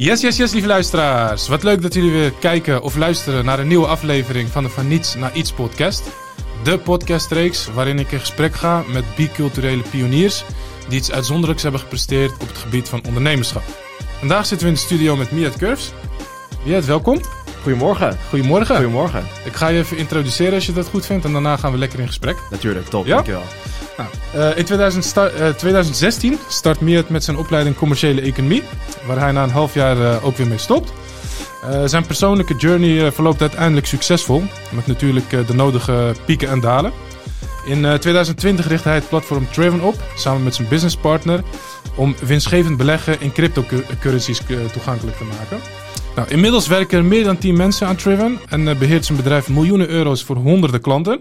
Yes, yes, yes, lieve luisteraars. Wat leuk dat jullie weer kijken of luisteren naar een nieuwe aflevering van de Van Niets naar Iets podcast. De podcastreeks waarin ik in gesprek ga met biculturele pioniers die iets uitzonderlijks hebben gepresteerd op het gebied van ondernemerschap. Vandaag zitten we in de studio met Miet Curves. Miet, welkom. Goedemorgen. Goedemorgen. Goedemorgen. Ik ga je even introduceren als je dat goed vindt en daarna gaan we lekker in gesprek. Natuurlijk, top. Ja? Dankjewel. Eh, in 2000 sta- eh, 2016 start Miet met zijn opleiding commerciële economie, waar hij na een half jaar eh, ook weer mee stopt. Zijn persoonlijke journey verloopt uiteindelijk succesvol, met natuurlijk de nodige pieken en dalen. In eh, 2020 richtte hij het platform Traven op, samen met zijn businesspartner, om winstgevend beleggen in cryptocurrencies toegankelijk te maken. Nou, inmiddels werken er meer dan 10 mensen aan Traven en eh, beheert zijn bedrijf miljoenen euro's voor honderden klanten.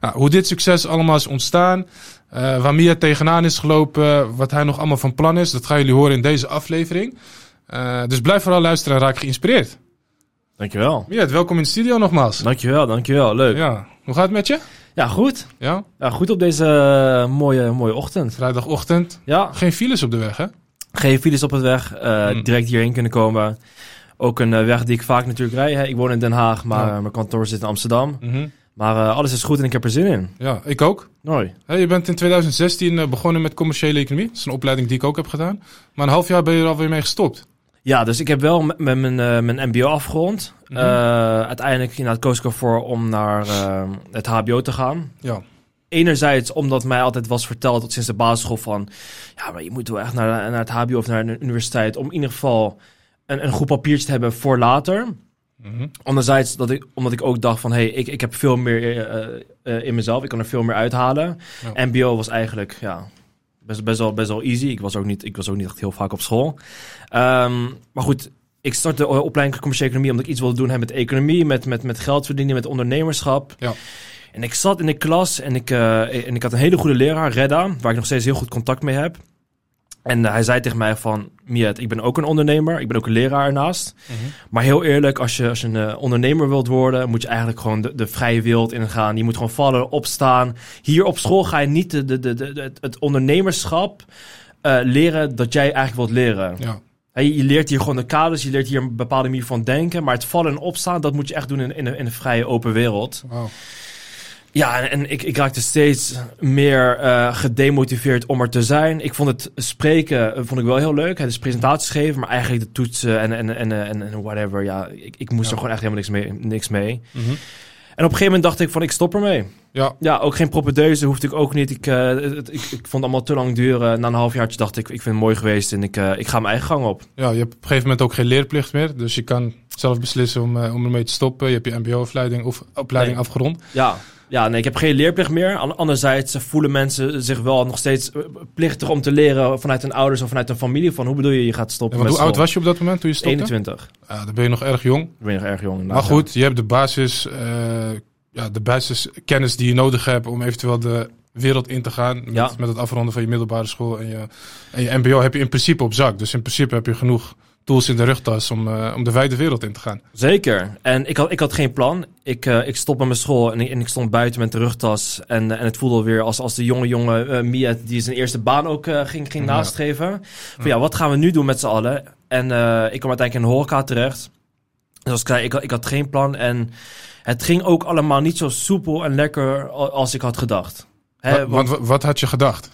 Nou, hoe dit succes allemaal is ontstaan, eh, waar Mia tegenaan is gelopen, wat hij nog allemaal van plan is, dat gaan jullie horen in deze aflevering. Eh, dus blijf vooral luisteren en raak geïnspireerd. Dankjewel. Mia, welkom in de studio nogmaals. Dankjewel, dankjewel. Leuk. Ja, Ja, hoe gaat het met je? goed. Ja, Ja, goed op deze eh, mooie, mooie ochtend. vrijdagochtend. Ja, Geen files op de weg, hè? geen files op het weg. Hmm. Direct hierheen kunnen komen. Ook een weg die ik vaak natuurlijk rijd. Hè. Ik woon in Den Haag, maar Ja. mijn kantoor zit in Amsterdam. Maar eh, alles is goed en ik heb er zin in. Ja, ik ook. Mooi. Je bent in 2016 eh, begonnen met commerciële economie. Dat is een opleiding die ik ook heb gedaan. Maar een half jaar ben je er alweer mee gestopt. Ja, dus ik heb wel met, mijn, eh, mijn mbo afgerond. Mhm. Eh, uiteindelijk inderdaad koos ik ervoor om naar het hbo te gaan. Ja, enerzijds omdat mij altijd was verteld tot sinds de basisschool van... ja, maar je moet wel echt naar, naar het hbo of naar de universiteit... om in ieder geval een, een goed papiertje te hebben voor later. Mhm. Anderzijds dat ik, omdat ik ook dacht van... hé, hey, ik, ik heb veel meer eh, eh, in mezelf, ik kan er veel meer uithalen. Ja. mbo was eigenlijk, ja... Best, best, wel, best wel easy. Ik was, ook niet, ik was ook niet echt heel vaak op school. Ehm, maar goed, ik startte de opleiding commerciële economie... omdat ik iets wilde doen hè, met economie, met, met, met geld verdienen, met ondernemerschap. Ja. En ik zat in de klas en ik, eh, en ik had een hele goede leraar, Redda, waar ik nog steeds heel goed contact mee heb. En eh, hij zei tegen mij van, Miet, ik ben ook een ondernemer, ik ben ook een leraar ernaast. Mhm. Maar heel eerlijk, als je, als je een eh, ondernemer wilt worden, moet je eigenlijk gewoon de, de vrije wereld ingaan. Je moet gewoon vallen, opstaan. Hier op school ga je niet de, de, de, de- het, het ondernemerschap eh, leren dat jij eigenlijk wilt leren. ja. Je, je leert hier gewoon de kaders, je leert hier een bepaalde manier van denken. Maar het vallen en opstaan, dat moet je echt doen in, in, vrije open wereld. Wauw. Ja, en, en ik, ik raakte steeds meer eh, gedemotiveerd om er te zijn. Ik vond het spreken eh, vond ik wel heel leuk. hè, Dus presentaties geven, maar eigenlijk de toetsen en, en, en, en, en whatever. Ja, ik, ik moest Ja. er gewoon echt helemaal niks mee. Niks mee. Mhm. En op een gegeven moment dacht ik van, ik stop ermee. Ja, Ja, ook geen propedeuse hoefde ik ook niet. Ik, eh, het- ik, ik vond het allemaal te lang duren. Na een halfjaartje dacht ik, ik vind het mooi geweest en ik, ik ga mijn eigen gang op. ja, je hebt op een gegeven moment ook geen leerplicht meer. Dus je kan zelf beslissen om, om ermee te stoppen. Je hebt je mbo-opleiding of opleiding Nee. afgerond. Ja, ja nee, ik heb geen leerplicht meer. An- Anderzijds voelen mensen zich wel nog steeds eh, plichtig om te leren vanuit hun ouders of vanuit hun familie. Van hoe bedoel je, je gaat stoppen hoe oud was je op dat moment toen je stopte? 21. Ja, dan ben je nog erg jong. Ik ben nog erg jong. Maar goed, je hebt de basis, eh, ja, de basiskennis die je nodig hebt om eventueel de wereld in te gaan. Met, Ja. met het afronden van je middelbare school en je, en je mbo heb je in principe op zak. Dus in principe heb je genoeg tools in de rugtas om, eh, om de wijde wereld in te gaan. Zeker. En ik had, ik had geen plan. Ik, eh, ik stop met mijn school en ik, en ik stond buiten met de rugtas. En, eh, en het voelde alweer als, als de jonge jonge eh Miet die zijn eerste baan ook ging, ging Ja. nastreven. Van ja, wat gaan we nu doen met z'n allen? En ik kwam uiteindelijk in de horeca terecht. Dus als ik zei, ik, had- ik had geen plan en het ging ook allemaal niet zo soepel en lekker als ik had gedacht. Hè, Wa- want- want, wa- wat had je gedacht?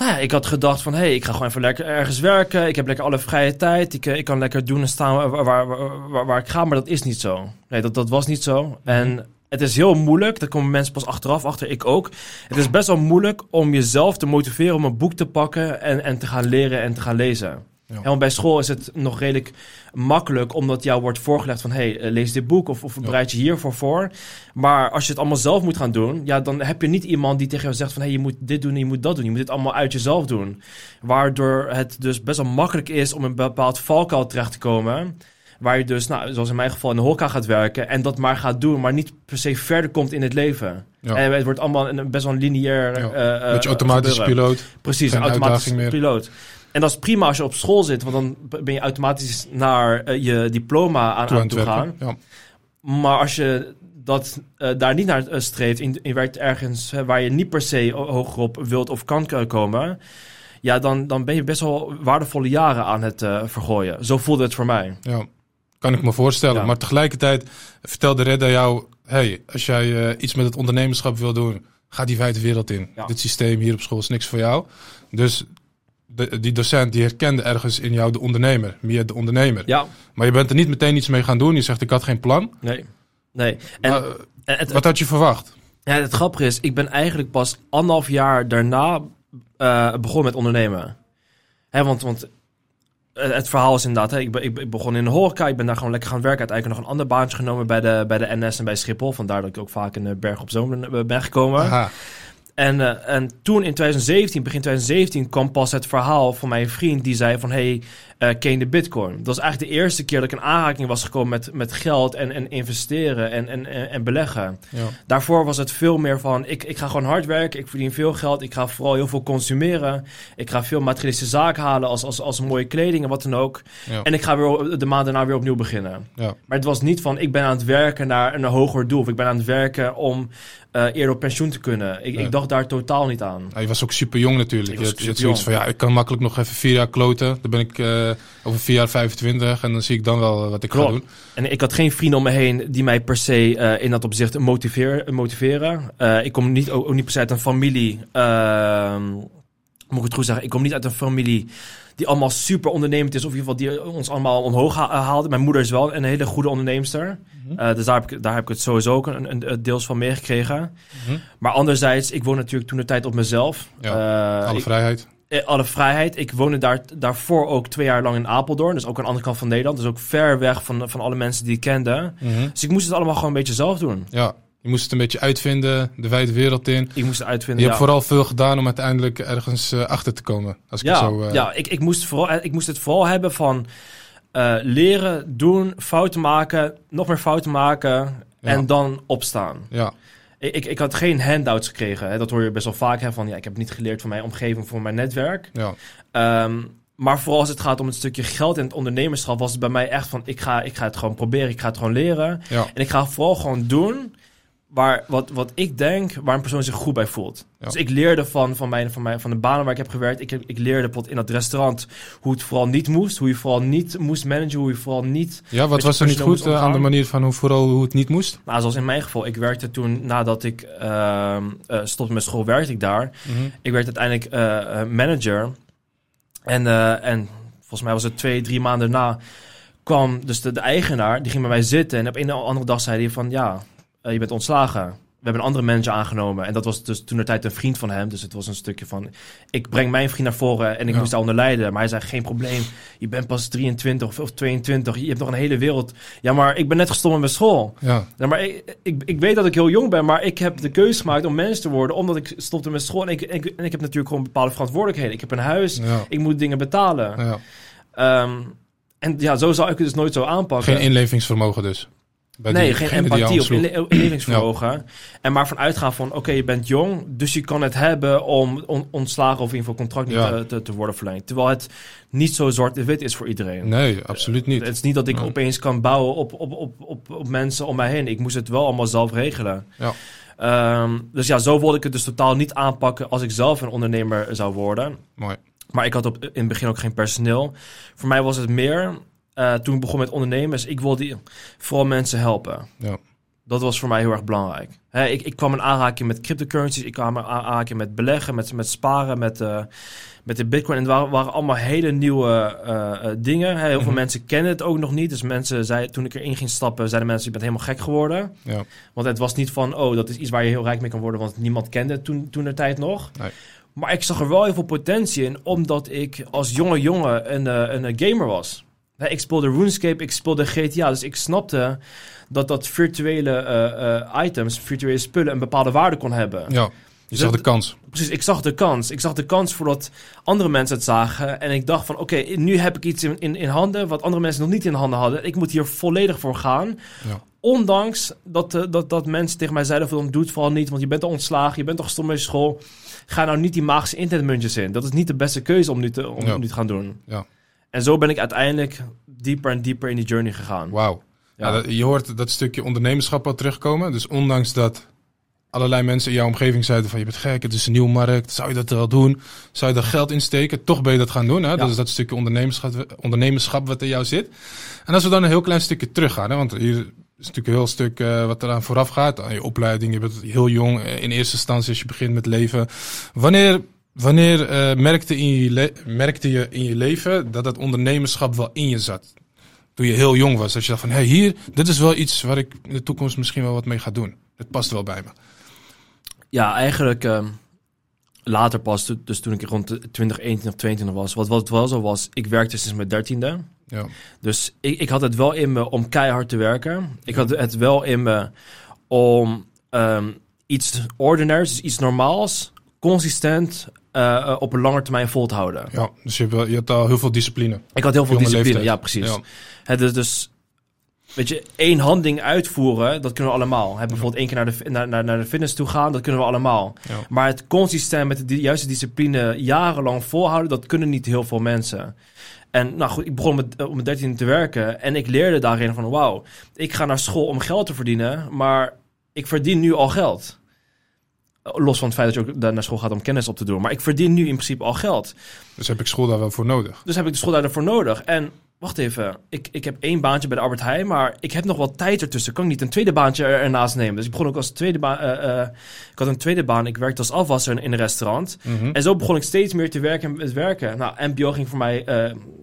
Nou ja, ik had gedacht van, hé, hey, ik ga gewoon even lekker ergens werken. Ik heb lekker alle vrije tijd. Ik, eh, ik kan lekker doen en staan waar, waar, waar, ik ga. Maar dat is niet zo. Nee, dat, dat was niet zo. En het is heel moeilijk. Daar komen mensen pas achteraf achter. Ik ook. Het is best wel moeilijk om jezelf te motiveren om een boek te pakken en, en te gaan leren en te gaan lezen. Ja. Want bij school is het nog redelijk makkelijk, omdat jou wordt voorgelegd van... hey, eh, lees dit boek of, of bereid je hiervoor voor. Maar als je het allemaal zelf moet gaan doen... ja, dan heb je niet iemand die tegen jou zegt van... hey, je moet dit doen en je moet dat doen. Je moet dit allemaal uit jezelf doen. Waardoor het dus best wel makkelijk is om een bepaald valkuil terecht te komen... waar je dus, nou, zoals in mijn geval, in de horeca gaat werken... en dat maar gaat doen, maar niet per se verder komt in het leven. Ja. En het wordt allemaal een, best wel een lineair... Ja. Beetje automatische gebeuren. piloot. Precies, Geen een automatische piloot. En dat is prima als je op school zit, want dan ben je automatisch naar eh, je diploma aan, Toe aan toe gaan. Ja. Maar als je dat eh, daar niet naar eh, streeft, in, je werkt ergens waar je niet per se ho- hoger op wilt of kan komen, ja, dan, dan ben je best wel waardevolle jaren aan het vergooien. Zo voelde het voor mij. Ja, kan ik me voorstellen. Ja. Maar tegelijkertijd vertelde Redda jou... hey, als jij iets met het ondernemerschap wil doen... ga die wijde wereld in. Ja. Dit systeem hier op school is niks voor jou. Dus de, die docent die herkende ergens in jou de ondernemer. Mia de ondernemer. Ja, Maar je bent er niet meteen iets mee gaan doen. Je zegt, ik had geen plan. nee. Nee. En, Maar, en het, wat had je verwacht? Ja, het grappige is, ik ben eigenlijk pas anderhalf jaar daarna eh, begonnen met ondernemen. Hè, want, want eh, het verhaal is inderdaad, hè, ik, be- ik, ik begon in de horeca, ik ben daar gewoon lekker gaan werken. Uiteindelijk nog een ander baantje genomen bij de, bij de NS en bij Schiphol. Vandaar dat ik ook vaak in de Berg op Zoom ben, ben gekomen. Aha. En, eh, en toen in 2017, begin 2017, kwam pas het verhaal van mijn vriend die zei van... hey, eh ken je de bitcoin? Dat was eigenlijk de eerste keer dat ik in aanraking was gekomen met, met geld en, en investeren en, en, en, en beleggen. Ja. Daarvoor was het veel meer van, ik, ik ga gewoon hard werken, ik verdien veel geld, ik ga vooral heel veel consumeren. Ik ga veel materialische zaken halen als, als, als mooie kleding en wat dan ook. Ja. En ik ga weer de maand daarna weer opnieuw beginnen. Ja. Maar het was niet van, ik ben aan het werken naar een hoger doel. Of ik ben aan het werken om eh, eerder op pensioen te kunnen. Ik, ik dacht daar totaal niet aan. Je was ook super jong natuurlijk. Ik Je was had, je had superjong. zoiets van, ja, ik kan makkelijk nog even vier jaar kloten. Dan ben ik eh, over vier jaar 25 en dan zie ik dan wel wat ik Klopt. ga doen. En ik had geen vrienden om me heen die mij per se eh, in dat opzicht motiveer, motiveren. Eh, ik kom niet, ook, ook niet per se uit een familie. ehm, moet ik het goed zeggen? Ik kom niet uit een familie die allemaal super ondernemend is. Of in ieder geval die ons allemaal omhoog ha- haalde. Mijn moeder is wel een hele goede onderneemster. Eh, dus daar heb, ik, daar heb ik het sowieso ook een, een, een deels van meegekregen. Mhm. Maar anderzijds, ik woon natuurlijk toen de tijd op mezelf. Ja, Eh, Alle ik- vrijheid. Eh, alle vrijheid. Ik woonde daar, daarvoor ook twee jaar lang in Apeldoorn. Dus ook aan de andere kant van Nederland. Dus ook ver weg van, van alle mensen die ik kende. Mhm. Dus ik moest het allemaal gewoon een beetje zelf doen. Ja, je moest het een beetje uitvinden, de wijde wereld in. Ik moest het Je uitvinden. hebt ja. vooral veel gedaan om uiteindelijk ergens eh, achter te komen. Als ik ja, zo... eh, ja ik, ik, moest vooral, ik moest het vooral hebben van leren, doen, fouten maken, nog meer fouten maken en dan opstaan. ja. Ik, ik, ik had geen handouts gekregen. Hè. Dat hoor je best wel vaak. Hè, van, ja, ik heb niet geleerd van mijn omgeving, van mijn netwerk. ja. Ehm, maar vooral als het gaat om het stukje geld en het ondernemerschap, was het bij mij echt van: ik ga, ik ga het gewoon proberen, ik ga het gewoon leren. Ja. En ik ga vooral gewoon doen waar, wat, wat ik denk, waar een persoon zich goed bij voelt. Ja. Dus ik leerde van, van, mijn, van, mijn, van de banen waar ik heb gewerkt. Ik, ik leerde bijvoorbeeld in dat restaurant hoe het vooral niet moest. Hoe je vooral niet moest managen. Hoe je vooral niet... ja, wat was er niet goed eh, aan de manier van hoe, vooral hoe het niet moest? Nou, zoals in mijn geval. Ik werkte toen, nadat ik ehm eh, stopte met school, werkte ik daar. Mhm. Ik werd uiteindelijk eh, manager. En, en volgens mij was het twee, drie maanden daarna kwam dus de, de eigenaar, die ging bij mij zitten. En op een of andere dag zei hij van, ja, je bent ontslagen. We hebben een andere manager aangenomen. En dat was dus toen de tijd een vriend van hem. Dus het was een stukje van, ik breng mijn vriend naar voren en ik Ja. moest daaronder lijden. Maar hij zei, geen probleem. Je bent pas 23 of, of 22. Je hebt nog een hele wereld. Ja, maar ik ben net gestopt met mijn school. Ja, Ja, maar ik, ik, ik weet dat ik heel jong ben, maar ik heb de keuze gemaakt om mens te worden, omdat ik stopte met school. En ik, ik, en ik heb natuurlijk gewoon bepaalde verantwoordelijkheden. Ik heb een huis, ja, ik moet dingen betalen. ja. Ehm, en ja, zo zou ik het dus nooit zo aanpakken. Geen inlevingsvermogen dus. Bij nee, geen empathie of inle- inlevingsvermogen. En maar van uitgaan van, oké, je bent jong, dus je kan het hebben om on- ontslagen of in ieder geval contract niet Ja. te, te, worden verlengd. Terwijl het niet zo zwart-wit is voor iedereen. Nee, absoluut niet. Het is niet dat ik Nee. opeens kan bouwen op, op, op, op, op mensen om mij heen. Ik moest het wel allemaal zelf regelen. Ja. Ehm, dus ja, zo wilde ik het dus totaal niet aanpakken als ik zelf een ondernemer zou worden. Mooi. Maar ik had op, in het begin ook geen personeel. Voor mij was het meer, eh, toen ik begon met ondernemers, ik wilde vooral mensen helpen. Ja. Dat was voor mij heel erg belangrijk. Ik, ik kwam in aanraking met cryptocurrencies, ik kwam in aanraking met beleggen, met, met sparen, met, eh, met de bitcoin. En het waren, waren allemaal hele nieuwe eh, dingen. Heel veel Mhm. mensen kennen het ook nog niet. Dus mensen zeiden, toen ik erin ging stappen, zeiden mensen, je bent helemaal gek geworden. Ja. Want het was niet van, oh, dat is iets waar je heel rijk mee kan worden, want niemand kende het toen, toen de tijd nog. Nee. Maar ik zag er wel heel veel potentie in, omdat ik als jonge jongen een, een, gamer was. Ik speelde RuneScape, ik speelde GTA, dus ik snapte dat dat virtuele eh, eh, items, virtuele spullen, een bepaalde waarde kon hebben. Ja, je zag de kans. Precies, ik zag de kans. Ik zag de kans voordat andere mensen het zagen. En ik dacht van, oké, nu heb ik iets in, in, in handen wat andere mensen nog niet in handen hadden. Ik moet hier volledig voor gaan. Ja. Ondanks dat, eh, dat, dat mensen tegen mij zeiden van, doe het vooral niet, want je bent al ontslagen, je bent al gestopt met school. Ga nou niet die magische internetmuntjes in. Dat is niet de beste keuze om nu te, om Ja. nu te gaan doen. Ja. En zo ben ik uiteindelijk dieper en dieper in die journey gegaan. Wauw. Ja. Je hoort dat stukje ondernemerschap al terugkomen. Dus ondanks dat allerlei mensen in jouw omgeving zeiden van je bent gek, het is een nieuwe markt, zou je dat wel doen? Zou je er geld in steken? Toch ben je dat gaan doen. Hè? Ja. Dat is dat stukje ondernemerschap, ondernemerschap wat in jou zit. En als we dan een heel klein stukje teruggaan, hè? want hier is natuurlijk een heel stuk eh, wat eraan vooraf gaat. Aan je opleiding, je bent heel jong eh, in eerste instantie als je begint met leven. Wanneer, wanneer eh, merkte, in je merkte je in je leven dat dat ondernemerschap wel in je zat? Toen je heel jong was, dat je dacht van, hé, hey, hier, dit is wel iets waar ik in de toekomst misschien wel wat mee ga doen. Het past wel bij me. Ja, eigenlijk ehm, later pas, dus toen ik rond de 20, 21 of 22 was. Wat, wat wel zo was, ik werkte sinds mijn dertiende. Ja, Dus ik, ik had het wel in me om keihard te werken. Ik had het wel in me om ehm, iets ordinairs, dus iets normaals, consistent eh, eh, op een lange termijn vol te houden. ja dus je, hebt wel- je hebt al heel veel discipline. Ik had heel veel discipline, leeftijd. ja precies. Ja. Het dus, dus, weet je, één handeling uitvoeren, dat kunnen we allemaal. Hè, bijvoorbeeld één keer naar de, naar, naar, naar de fitness toe gaan, dat kunnen we allemaal. Ja. Maar het consistent met de juiste discipline jarenlang volhouden, dat kunnen niet heel veel mensen. En nou goed, ik begon met, eh, op mijn dertiende te werken en ik leerde daarin van, wauw, ik ga naar school om geld te verdienen, maar ik verdien nu al geld. Los van het feit dat je ook naar school gaat om kennis op te doen. Maar ik verdien nu in principe al geld. Dus heb ik school daar wel voor nodig. Dus heb ik de school daarvoor nodig. En wacht even, ik, ik heb één baantje bij de Albert Heijn, maar ik heb nog wat tijd ertussen. Kan ik niet een tweede baantje er- ernaast nemen? Dus ik begon ook als tweede baan. eh, eh, ik had een tweede baan. Ik werkte als afwasser in- een restaurant. Mhm. En zo begon ik steeds meer te werken met werken. Nou, MBO ging voor mij. eh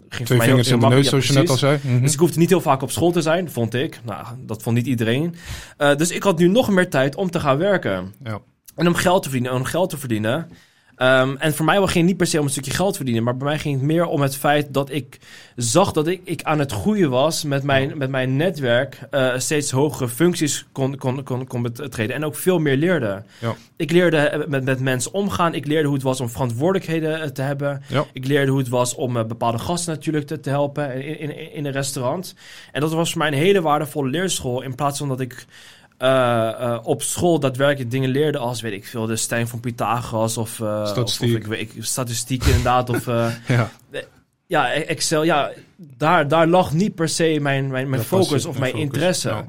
ging voor Twee mij vingers heel, in de neus, makkelijk. zoals je net al zei. Mhm. Dus ik hoefde niet heel vaak op school te zijn, vond ik. Nou, dat vond niet iedereen. Dus ik had nu nog meer tijd om te gaan werken. Ja. En om geld te verdienen, om geld te verdienen. Ehm, en voor mij ging het niet per se om een stukje geld verdienen, maar bij mij ging het meer om het feit dat ik zag dat ik, ik aan het groeien was met mijn, met mijn netwerk, eh, steeds hogere functies kon, kon, kon, kon betreden en ook veel meer leerde. Ja. Ik leerde eh, met, met mensen omgaan, ik leerde hoe het was om verantwoordelijkheden eh, te hebben. Ja. Ik leerde hoe het was om bepaalde gasten natuurlijk te, te helpen in, in, in een restaurant. En dat was voor mij een hele waardevolle leerschool in plaats van dat ik eh, op school daadwerkelijk dingen leerde als, weet ik veel, de Stijn van Pythagoras of, of, Statistiek. of ik, weet- ik, statistiek inderdaad. of Ja. ja, Excel, ja, daar, daar lag niet per se mijn, mijn, mijn focus of mijn focus, interesse. ja.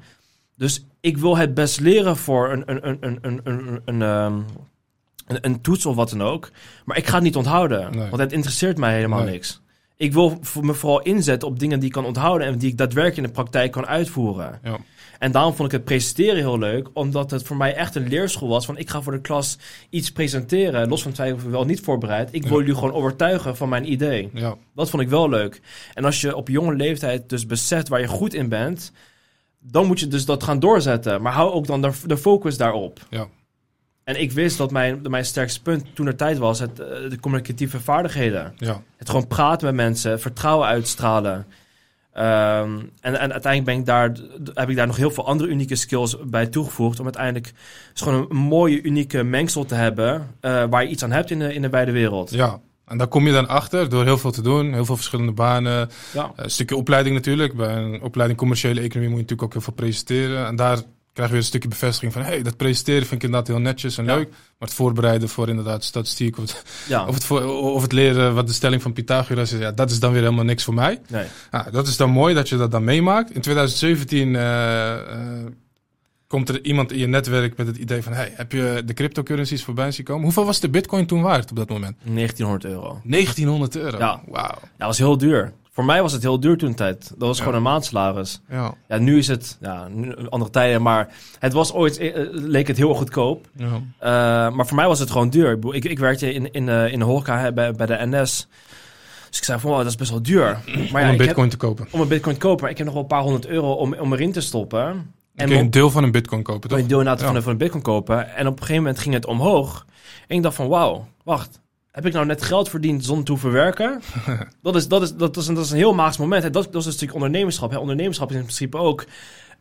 Dus ik wil het best leren voor een, een, een, een, een, een, een, ehm, een, een toets of wat dan ook. Maar ik ga het niet onthouden, Nee. want het interesseert mij helemaal Nee. niks. Ik wil me vooral inzetten op dingen die ik kan onthouden en die ik daadwerkelijk in de praktijk kan uitvoeren. Ja. En daarom vond ik het presenteren heel leuk, omdat het voor mij echt een leerschool was. Van ik ga voor de klas iets presenteren, los van het feit of ik wel niet voorbereid. Ik wil Ja. jullie gewoon overtuigen van mijn idee. Ja. Dat vond ik wel leuk. En als je op jonge leeftijd dus beseft waar je goed in bent, dan moet je dus dat gaan doorzetten. Maar hou ook dan de, de focus daarop. Ja. En ik wist dat mijn, mijn sterkste punt toen er tijd was, het, eh, de communicatieve vaardigheden. Ja. Het gewoon praten met mensen, vertrouwen uitstralen. Ehm, en, en uiteindelijk ben ik daar, heb ik daar nog heel veel andere unieke skills bij toegevoegd. Om uiteindelijk dus gewoon een mooie, unieke mengsel te hebben. eh, waar je iets aan hebt in de, in de wijde wereld. ja. En daar kom je dan achter door heel veel te doen. Heel veel verschillende banen. Ja. Een stukje opleiding natuurlijk. Bij een opleiding commerciële economie moet je natuurlijk ook heel veel presenteren. En daar krijg je weer een stukje bevestiging van... hey, dat presenteren vind ik inderdaad heel netjes en Ja. leuk. Maar het voorbereiden voor inderdaad statistiek... Of het, ja. of, het voor, of het leren wat de stelling van Pythagoras is... Ja, dat is dan weer helemaal niks voor mij. Nee. Ja, dat is dan mooi dat je dat dan meemaakt. In 2017 eh, eh, komt er iemand in je netwerk met het idee van... Hey, heb je de cryptocurrencies voorbij zien komen? Hoeveel was de bitcoin toen waard op dat moment? 1900 euro. 1900 euro. Ja. Wauw. Ja, dat was heel duur. Voor mij was het heel duur toen tijd. Dat was Ja. gewoon een maandsalaris. Ja. Ja, nu is het ja, nu, andere tijden, maar het was ooit, eh, leek het heel goedkoop. ja. Eh, maar voor mij was het gewoon duur. Ik, ik, werkte in, in, eh, in de horeca bij, bij de NS. Dus ik zei van, wow, dat is best wel duur. Maar om ja, een bitcoin te kopen. om een bitcoin te kopen, maar ik heb nog wel een paar honderd euro om, om erin te stoppen. En kun je mo- een deel van een bitcoin kopen, toch? je deel inderdaad van, van een bitcoin kopen. En op een gegeven moment ging het omhoog. En ik dacht van, wauw, wacht. Heb ik nou net geld verdiend zonder te hoeven werken? dat, is, dat, is, dat, is een, dat is een heel maags moment. Hè. Dat, dat is stuk ondernemerschap. Hè. Ondernemerschap is in principe ook...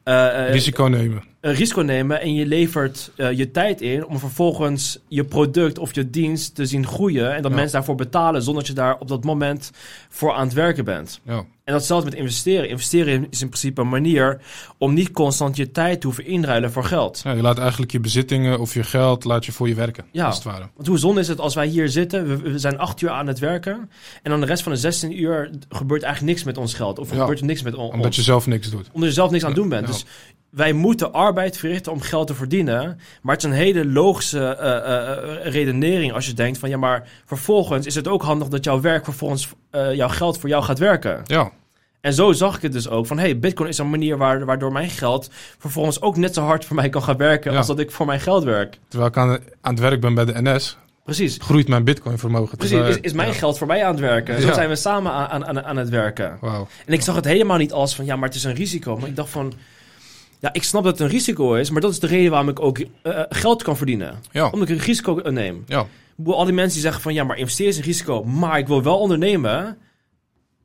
eh, eh, Risico nemen. Een risico nemen en je levert eh, je tijd in om vervolgens je product of je dienst te zien groeien en dat Ja. mensen daarvoor betalen zonder dat je daar op dat moment voor aan het werken bent. Ja. En datzelfde met investeren. Investeren is in principe een manier om niet constant je tijd te hoeven inruilen voor geld. ja. Je laat eigenlijk je bezittingen of je geld laat je voor je werken. Ja. Als het ware. Want hoe zonde is het als wij hier zitten, we, we zijn acht uur aan het werken en dan de rest van de 16 uur gebeurt eigenlijk niks met ons geld of Ja. gebeurt er niks met on- Omdat ons. je zelf niks doet. Omdat je zelf niks aan het doen bent. Dus wij moeten arbeid verrichten om geld te verdienen. Maar het is een hele logische eh, eh, redenering als je denkt van ja, maar vervolgens is het ook handig dat jouw werk vervolgens eh, jouw geld voor jou gaat werken. Ja, En zo zag ik het dus ook van hey, Bitcoin is een manier waar, waardoor mijn geld vervolgens ook net zo hard voor mij kan gaan werken Ja. als dat ik voor mijn geld werk. terwijl ik aan, aan het werk ben bij de NS, Precies. groeit mijn bitcoin vermogen. Precies, is, is mijn ja. geld voor mij aan het werken. Zo Ja. zijn we samen aan, aan, aan het werken. Wauw. En ik zag het helemaal niet als van, ja, maar het is een risico. Maar ik dacht van, ja, ik snap dat het een risico is, maar dat is de reden waarom ik ook eh, geld kan verdienen. Ja, Omdat ik een risico eh, neem. ja, Al die mensen die zeggen van, ja, maar investeren is een risico, maar ik wil wel ondernemen.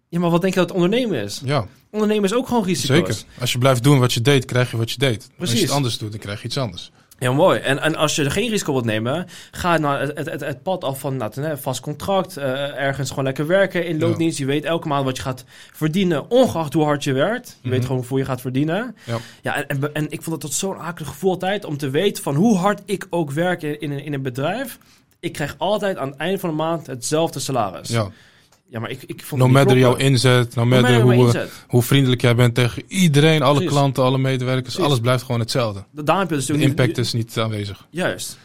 Ja, maar wat denk je dat ondernemen is? ja, Ondernemen is ook gewoon risico's. zeker. Als je blijft doen wat je deed, krijg je wat je deed. Als je Precies. het anders doet, dan krijg je iets anders. Ja, mooi. En, en als je er geen risico wilt nemen, ga naar het, het, het, pad af van nou, een vast contract. eh, ergens gewoon lekker werken in loondienst. Je weet elke maand wat je gaat verdienen, ongeacht hoe hard je werkt. Je weet Mhm. gewoon hoeveel je gaat verdienen. Ja. Ja, en, en, ik vond het tot zo'n akelig gevoel altijd om te weten van hoe hard ik ook werk in, in, een- in een bedrijf. Ik krijg altijd aan het einde van de maand hetzelfde salaris. Ja. Ja, maar ik, ik vond No matter jouw inzet, no No matter hoe, eh, inzet. hoe vriendelijk jij bent tegen iedereen, alle Precies. klanten, alle medewerkers, Precies. alles blijft gewoon hetzelfde. Daarom dus De nu- impact is niet aanwezig. Juist.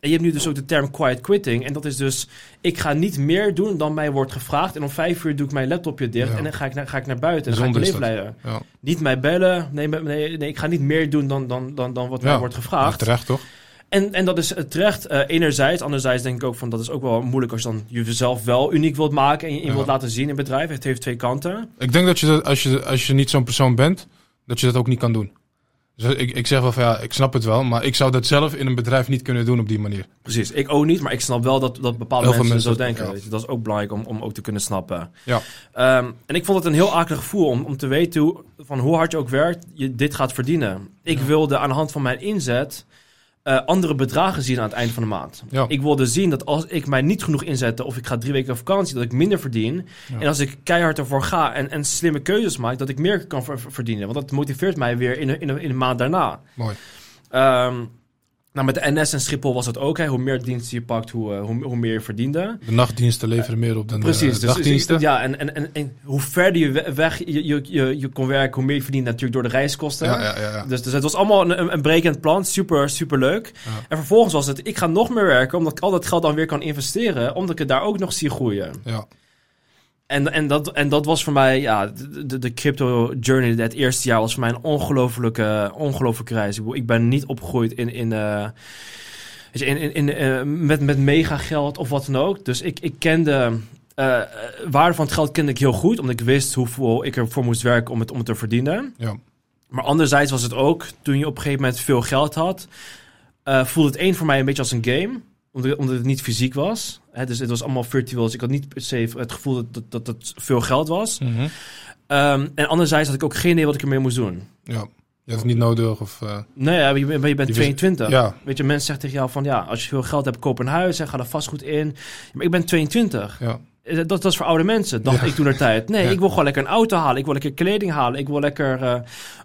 En je hebt nu dus ook de term quiet quitting. En dat is dus, ik ga niet meer doen dan mij wordt gevraagd. En om vijf uur doe ik mijn laptopje dicht Ja. en dan ga ik naar, ga ik naar buiten. En dan ga ik leven. Ja, Niet mij bellen. Nee, nee, nee, ik ga niet meer doen dan, dan, dan, dan wat Ja. mij wordt gevraagd. terecht toch? En, en dat is terecht, eh, enerzijds. Anderzijds denk ik ook van, dat is ook wel moeilijk als je dan jezelf wel uniek wilt maken. En je, Ja. wilt laten zien in het bedrijf. Het heeft twee kanten. Ik denk dat je dat, als je, als je niet zo'n persoon bent, dat je dat ook niet kan doen. Dus ik, ik zeg wel van ja, ik snap het wel, maar ik zou dat zelf in een bedrijf niet kunnen doen op die manier. Precies, ik ook niet, maar ik snap wel dat, dat bepaalde mensen, mensen zo denken. ja. weet je. Dat is ook belangrijk om, om ook te kunnen snappen. Ja. Ehm, en ik vond het een heel akelig gevoel om, om te weten hoe, van hoe hard je ook werkt, je dit gaat verdienen. Ik Ja. wilde aan de hand van mijn inzet eh, andere bedragen zien aan het eind van de maand. Ja. Ik wilde zien dat als ik mij niet genoeg inzette of ik ga drie weken op vakantie, dat ik minder verdien. Ja. En als ik keihard ervoor ga en, en slimme keuzes maak, dat ik meer kan ver- verdienen. Want dat motiveert mij weer in de, in de, in de maand daarna. Mooi. Ehm, nou, met de NS en Schiphol was het ook. Hè. Hoe meer diensten je pakt, hoe, eh, hoe, hoe meer je verdiende. De nachtdiensten leveren meer op dan Precies. de Dus, dus- dagdiensten. ja, en, en, en, en hoe verder je we- weg je, je, je, je kon werken, hoe meer je verdient natuurlijk door de reiskosten. ja, ja, ja. Dus, dus het was allemaal een, een, brekend plan. Super, super leuk. En vervolgens was het, ik ga nog meer werken, omdat ik al dat geld dan weer kan investeren. Omdat ik het daar ook nog zie groeien. Ja. En, en, dat, en dat was voor mij, ja, de, de, crypto journey, het eerste jaar was voor mij een ongelofelijke, ongelofelijke reis. Ik, ben niet opgegroeid in, in, eh, weet je, in, in, in, eh, met, met mega geld of wat dan ook. Dus ik, ik kende, eh, waarde van het geld kende ik heel goed, omdat ik wist hoeveel ik ervoor moest werken om het, om het te verdienen. Ja. Maar anderzijds was het ook, toen je op een gegeven moment veel geld had, voelde het één voor mij een beetje als een game. Omdat, omdat het niet fysiek was. Hè, dus het was allemaal virtueel. Dus ik had niet per se het gevoel dat, dat, dat het veel geld was. Mhm. Ehm, en anderzijds had ik ook geen idee wat ik ermee moest doen. ja. Je hebt het niet nodig of... eh, Nee, ja, je, bent- je bent Je wist- 22. ja, Weet je, mensen zeggen tegen jou van ja, als je veel geld hebt, koop een huis en ga er vastgoed in. Maar ik ben 22. ja, Dat, dat is voor oude mensen, dacht Ja. ik toen de tijd. Nee, Ja. ik wil gewoon lekker een auto halen. Ik wil lekker kleding halen. Ik wil lekker eh,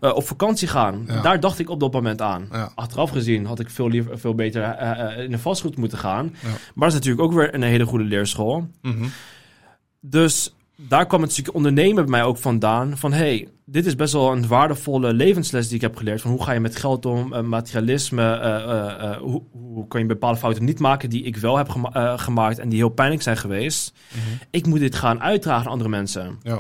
eh, op vakantie gaan. Ja. Daar dacht ik op dat moment aan. Achteraf gezien had ik veel, liever, veel beter eh, eh, in de vastgoed moeten gaan. Maar dat is natuurlijk ook weer een hele goede leerschool. Mhm. Dus daar kwam het stukje ondernemen bij mij ook vandaan. Van hey, dit is best wel een waardevolle levensles die ik heb geleerd. Van hoe ga je met geld om, eh, materialisme. eh, eh, hoe, hoe kan je bepaalde fouten niet maken die ik wel heb gema- gemaakt en die heel pijnlijk zijn geweest. Mhm. Ik moet dit gaan uitdragen aan andere mensen. Ja.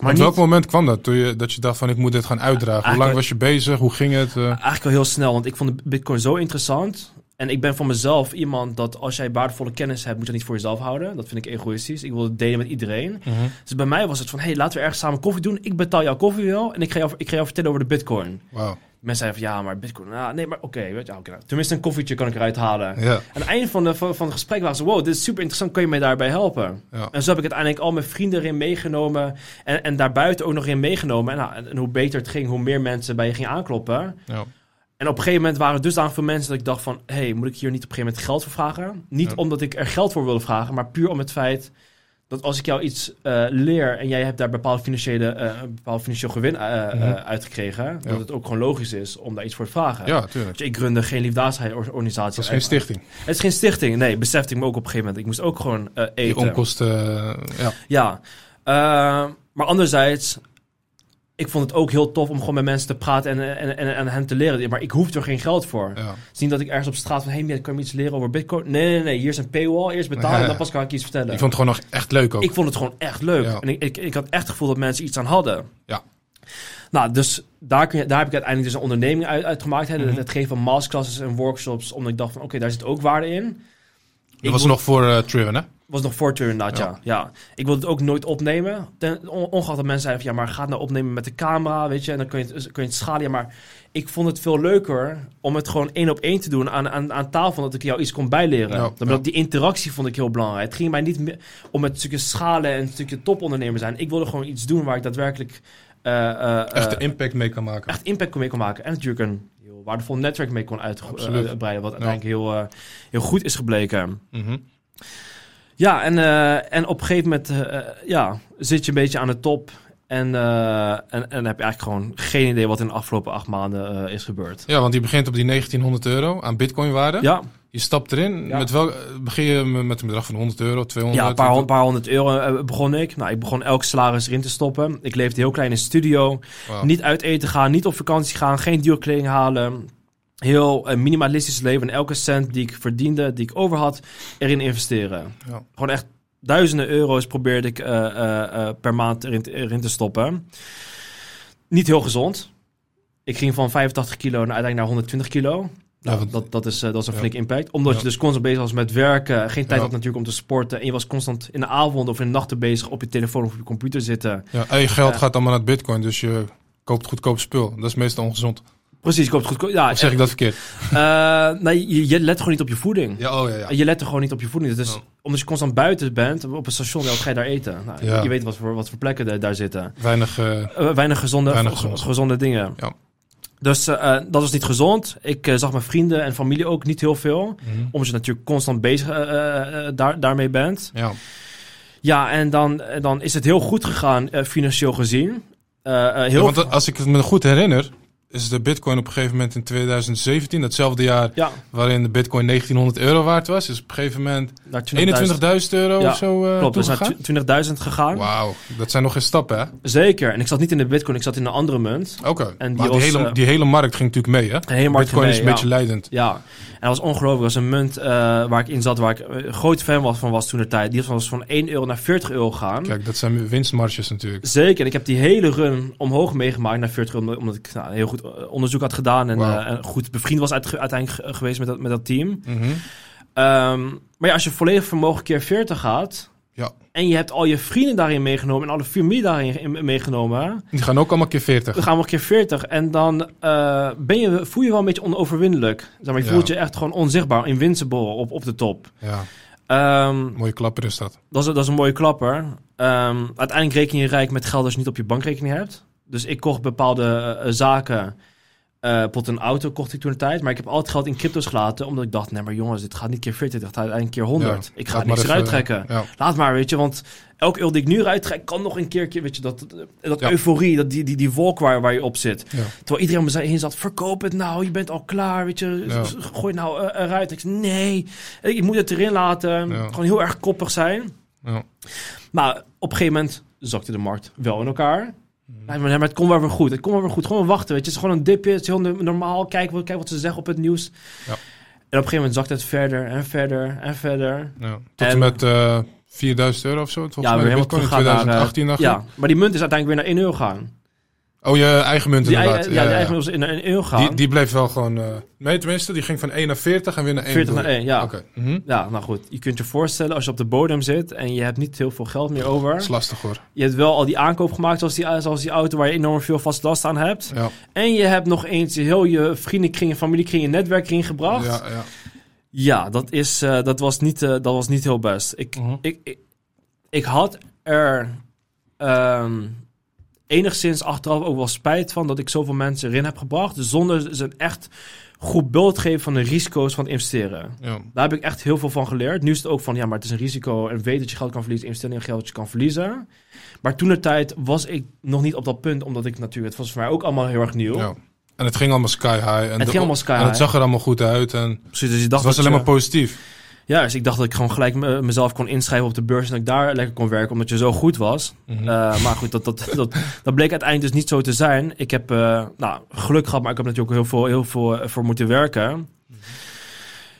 Maar Op niet, welk moment kwam dat? Toen je, dat je dacht van ik moet dit gaan uitdragen. Hoe lang was je bezig? Hoe ging het? eigenlijk wel heel snel, want ik vond de Bitcoin zo interessant. En ik ben van mezelf iemand dat als jij waardevolle kennis hebt, moet je dat niet voor jezelf houden. Dat vind ik egoïstisch. Ik wil het delen met iedereen. Mhm. Dus bij mij was het van, hey, laten we ergens samen koffie doen. Ik betaal jouw koffie wel en ik ga jou, ik ga jou vertellen over de bitcoin. Wauw. Mensen zeiden van, ja, maar bitcoin, nou, nee, maar oké, weet je, oké, nou, tenminste een koffietje kan ik eruit halen. Ja. Aan het einde van, de, van, van het gesprek waren ze, wow, dit is super interessant, kan je mij daarbij helpen? Ja. En zo heb ik uiteindelijk al mijn vrienden erin meegenomen en, en daarbuiten ook nog in meegenomen. En, nou, en hoe beter het ging, hoe meer mensen bij je gingen aankloppen. Ja. En op een gegeven moment waren er dusdanig veel mensen dat ik dacht van... hé, hey, moet ik hier niet op een gegeven moment geld voor vragen? Niet Ja. omdat ik er geld voor wilde vragen, maar puur om het feit... dat als ik jou iets eh, leer en jij hebt daar bepaalde financiële, eh, bepaald financieel gewin eh, Mhm. uitgekregen... dat het ook gewoon logisch is om daar iets voor te vragen. ja, tuurlijk. Dus ik runde geen liefdadigheidsorganisatie. Het was geen stichting. Het is geen stichting, nee, besefte ik me ook op een gegeven moment. Ik moest ook gewoon eh, Die eten. onkosten, ja. Ja, maar anderzijds, ik vond het ook heel tof om gewoon met mensen te praten en, en, en, en hen te leren. Maar ik hoef er geen geld voor. Ja. Niet dat ik ergens op straat van... Hé, hey, kan je me iets leren over bitcoin? Nee, nee, nee. Hier is een paywall. Eerst betalen Ja. en dan pas kan ik iets vertellen. Ik vond het gewoon nog echt leuk ook. Ik vond het gewoon echt leuk. En ik, ik, ik had echt het gevoel dat mensen iets aan hadden. Ja. Nou, dus daar, kun je, daar heb ik uiteindelijk dus een onderneming uit, uit gemaakt. Hè? Mhm. Het geven van masterclasses en workshops. Omdat ik dacht van, oké, daar zit ook waarde in. Dat was nog voor uh, Triven, hè? was nog voor turn ja. Ja. ja. Ik wilde het ook nooit opnemen. Ten, on, ongeacht dat mensen zeiden van, ja, maar ga het nou opnemen met de camera, weet je. En dan kun je het, kun je het schalen. Ja, maar ik vond het veel leuker om het gewoon één op één te doen aan, aan, aan tafel. Dat ik jou iets kon bijleren. Ja, Dan ja. Die interactie vond ik heel belangrijk. Het ging mij niet om het stukje schalen en een stukje topondernemer zijn. Ik wilde gewoon iets doen waar ik daadwerkelijk... eh, eh, Echt eh, impact mee kan maken. echt impact mee kon maken. En natuurlijk een waardevol netwerk mee kon Absoluut. uitbreiden. Wat uiteindelijk heel, eh, heel goed is gebleken. Mhm. Ja, en, eh, en op een gegeven moment eh, ja, zit je een beetje aan de top. En, eh, en, en dan heb je eigenlijk gewoon geen idee wat in de afgelopen acht maanden eh, is gebeurd. Ja, want die begint op die 1900 euro aan bitcoin waarde. Ja, Je stapt erin. Ja. Met wel, begin je met een bedrag van 100 euro, 200 ja een paar, paar honderd euro eh, begon ik. Nou, ik begon elk salaris erin te stoppen. Ik leefde heel klein in studio. Niet uit eten gaan, niet op vakantie gaan, geen duur kleding halen. Heel eh, minimalistisch leven. En elke cent die ik verdiende, die ik over had, erin investeren. Ja. Gewoon echt duizenden euro's probeerde ik eh, eh, eh, per maand erin, te- erin te stoppen. Niet heel gezond. Ik ging van 85 kilo naar uiteindelijk naar 120 kilo. Nou, dat, dat, is, dat is een Ja. flink impact. Omdat Ja. je dus constant bezig was met werken. Geen tijd had natuurlijk om te sporten. En je was constant in de avond of in de nachten bezig op je telefoon of op je computer zitten. Ja, en je geld gaat allemaal naar bitcoin, dus je koopt goedkoop spul. Dat is meestal ongezond. Precies, je koopt goed. Ja, Of zeg ik dat verkeerd? eh, nee, je, je let gewoon niet op je voeding. Ja, oh ja, ja. Je let er gewoon niet op je voeding. Dus Ja. omdat je constant buiten bent, op een station, ja, wat ga je daar eten? Nou, Ja. Je weet wat voor, wat voor plekken daar zitten. Weinig, eh, Eh, weinig gezonde, Weinig ge- gezond. gezonde dingen. Ja. Dus dat was niet gezond. Ik zag mijn vrienden en familie ook niet heel veel. mhm. Omdat je natuurlijk constant bezig daar, daarmee bent. ja. Ja, en dan, dan is het heel goed gegaan financieel gezien. Heel want als ik het me goed herinner, is de bitcoin op een gegeven moment in 2017, datzelfde jaar ja, waarin de bitcoin 1900 euro waard was, is op een gegeven moment naar 20.000 21.000 euro Ja, of zo eh Klopt, dus naar toegegaan. 20.000 gegaan. Wauw, dat zijn nog geen stappen, hè? Zeker. En ik zat niet in de bitcoin, ik zat in een andere munt. Oké, En die maar die was, hele, eh, die hele markt ging natuurlijk mee, hè? De hele markt bitcoin is een beetje leidend. Ja, en dat was ongelooflijk. Dat was een munt eh, waar ik in zat, waar ik een groot fan was van was toen de tijd. Die was van 1 euro naar 40 euro gegaan. Kijk, dat zijn winstmarges natuurlijk. Zeker. En ik heb die hele run omhoog meegemaakt naar 40 euro, omdat- omdat ik nou, heel goed eh, onderzoek had gedaan en, Wauw. eh, en goed bevriend was uit, uiteindelijk ge- geweest met dat, met dat team. Mhm. Ehm, maar ja, als je volledig vermogen keer 40 gaat. Ja. En je hebt al je vrienden daarin meegenomen en alle familie daarin in- meegenomen. Die gaan ook allemaal keer 40. Dan gaan we een keer 40. En dan eh, ben je, voel je wel een beetje onoverwinnelijk. Zeg maar, je Ja. voelt je echt gewoon onzichtbaar, invincible op, op de top. Ja, Ehm, mooie klapper is dat. dat, is, dat is een mooie klapper. Ehm, uiteindelijk reken je rijk met geld als je niet op je bankrekening hebt. Dus ik kocht bepaalde eh, zaken. eh bijvoorbeeld een auto kocht ik toen de tijd. Maar ik heb al het geld in crypto's gelaten. Omdat ik dacht, nee maar jongens, dit gaat niet keer 40. Dit gaat uiteindelijk keer 100. Ja, ik ga niks eruit trekken. Ja, Laat maar, weet je, want elke euro die ik nu eruit trek, kan nog een keertje, weet je, dat, dat Ja. euforie, dat, die, die, die wolk waar, waar je op zit. Terwijl iedereen om me heen zat, verkoop het nou, je bent al klaar, weet je, gooi het nou eh, eruit. Ik zei, nee, ik moet het erin laten, gewoon heel erg koppig zijn. Ja. Maar op een gegeven moment zakte de markt wel in elkaar. Nee, maar het komt wel weer goed. Het komt wel weer goed. Gewoon wachten, weet je. Het is gewoon een dipje. Het is heel no- normaal. Kijk, wat- kijk wat ze zeggen op het nieuws. Ja. En op een gegeven moment zakt het verder en verder en verder. ja. Tot en, En- met eh 4000 euro of zo. Volgens ja, mij weer helemaal bitcoin in teruggaan naar... eh, 2018 dacht ik. ja, maar die munt is uiteindelijk weer naar 1 euro gaan. Oh, je eigen munt Die, inderdaad. ja, die eigen munt was naar 1 euro gaan. Die, die bleef wel gewoon... eh nee, tenminste, die ging van 1 naar 40 en weer naar 1. 40 naar bedoel 1, je? ja. Oké. Mhm. Ja, nou goed. Je kunt je voorstellen als je op de bodem zit en je hebt niet heel veel geld meer over. Dat is lastig hoor. Je hebt wel al die aankoop gemaakt zoals die, zoals die auto waar je enorm veel vast last aan hebt. Ja, En je hebt nog eens heel je vriendenkring, je familiekring, je netwerkkring gebracht. Ja, ja, ja. dat, is, eh, dat, was niet, eh, dat was niet heel best. Ik, Mhm. ik, ik, ik had er ehm, enigszins achteraf ook wel spijt van dat ik zoveel mensen erin heb gebracht. Zonder ze een echt goed beeld te geven van de risico's van het investeren. ja. Daar heb ik echt heel veel van geleerd. Nu is het ook van, ja, maar het is een risico en weet dat je geld kan verliezen, investeer in geld dat je kan verliezen. Maar toen de tijd was ik nog niet op dat punt, omdat ik natuurlijk, het was voor mij ook allemaal heel erg nieuw. ja. En het ging allemaal sky high. En Het de- ging allemaal sky En het high. zag er allemaal goed uit. En Precies, dus je het dacht was dat alleen je- maar positief. Ja, dus ik dacht dat ik gewoon gelijk me- mezelf kon inschrijven op de beurs en dat ik daar lekker kon werken, omdat je zo goed was. Mhm. Eh, maar goed, dat, dat, dat, dat bleek uiteindelijk dus niet zo te zijn. Ik heb eh, nou, geluk gehad, maar ik heb natuurlijk ook heel veel, heel veel eh, voor moeten werken.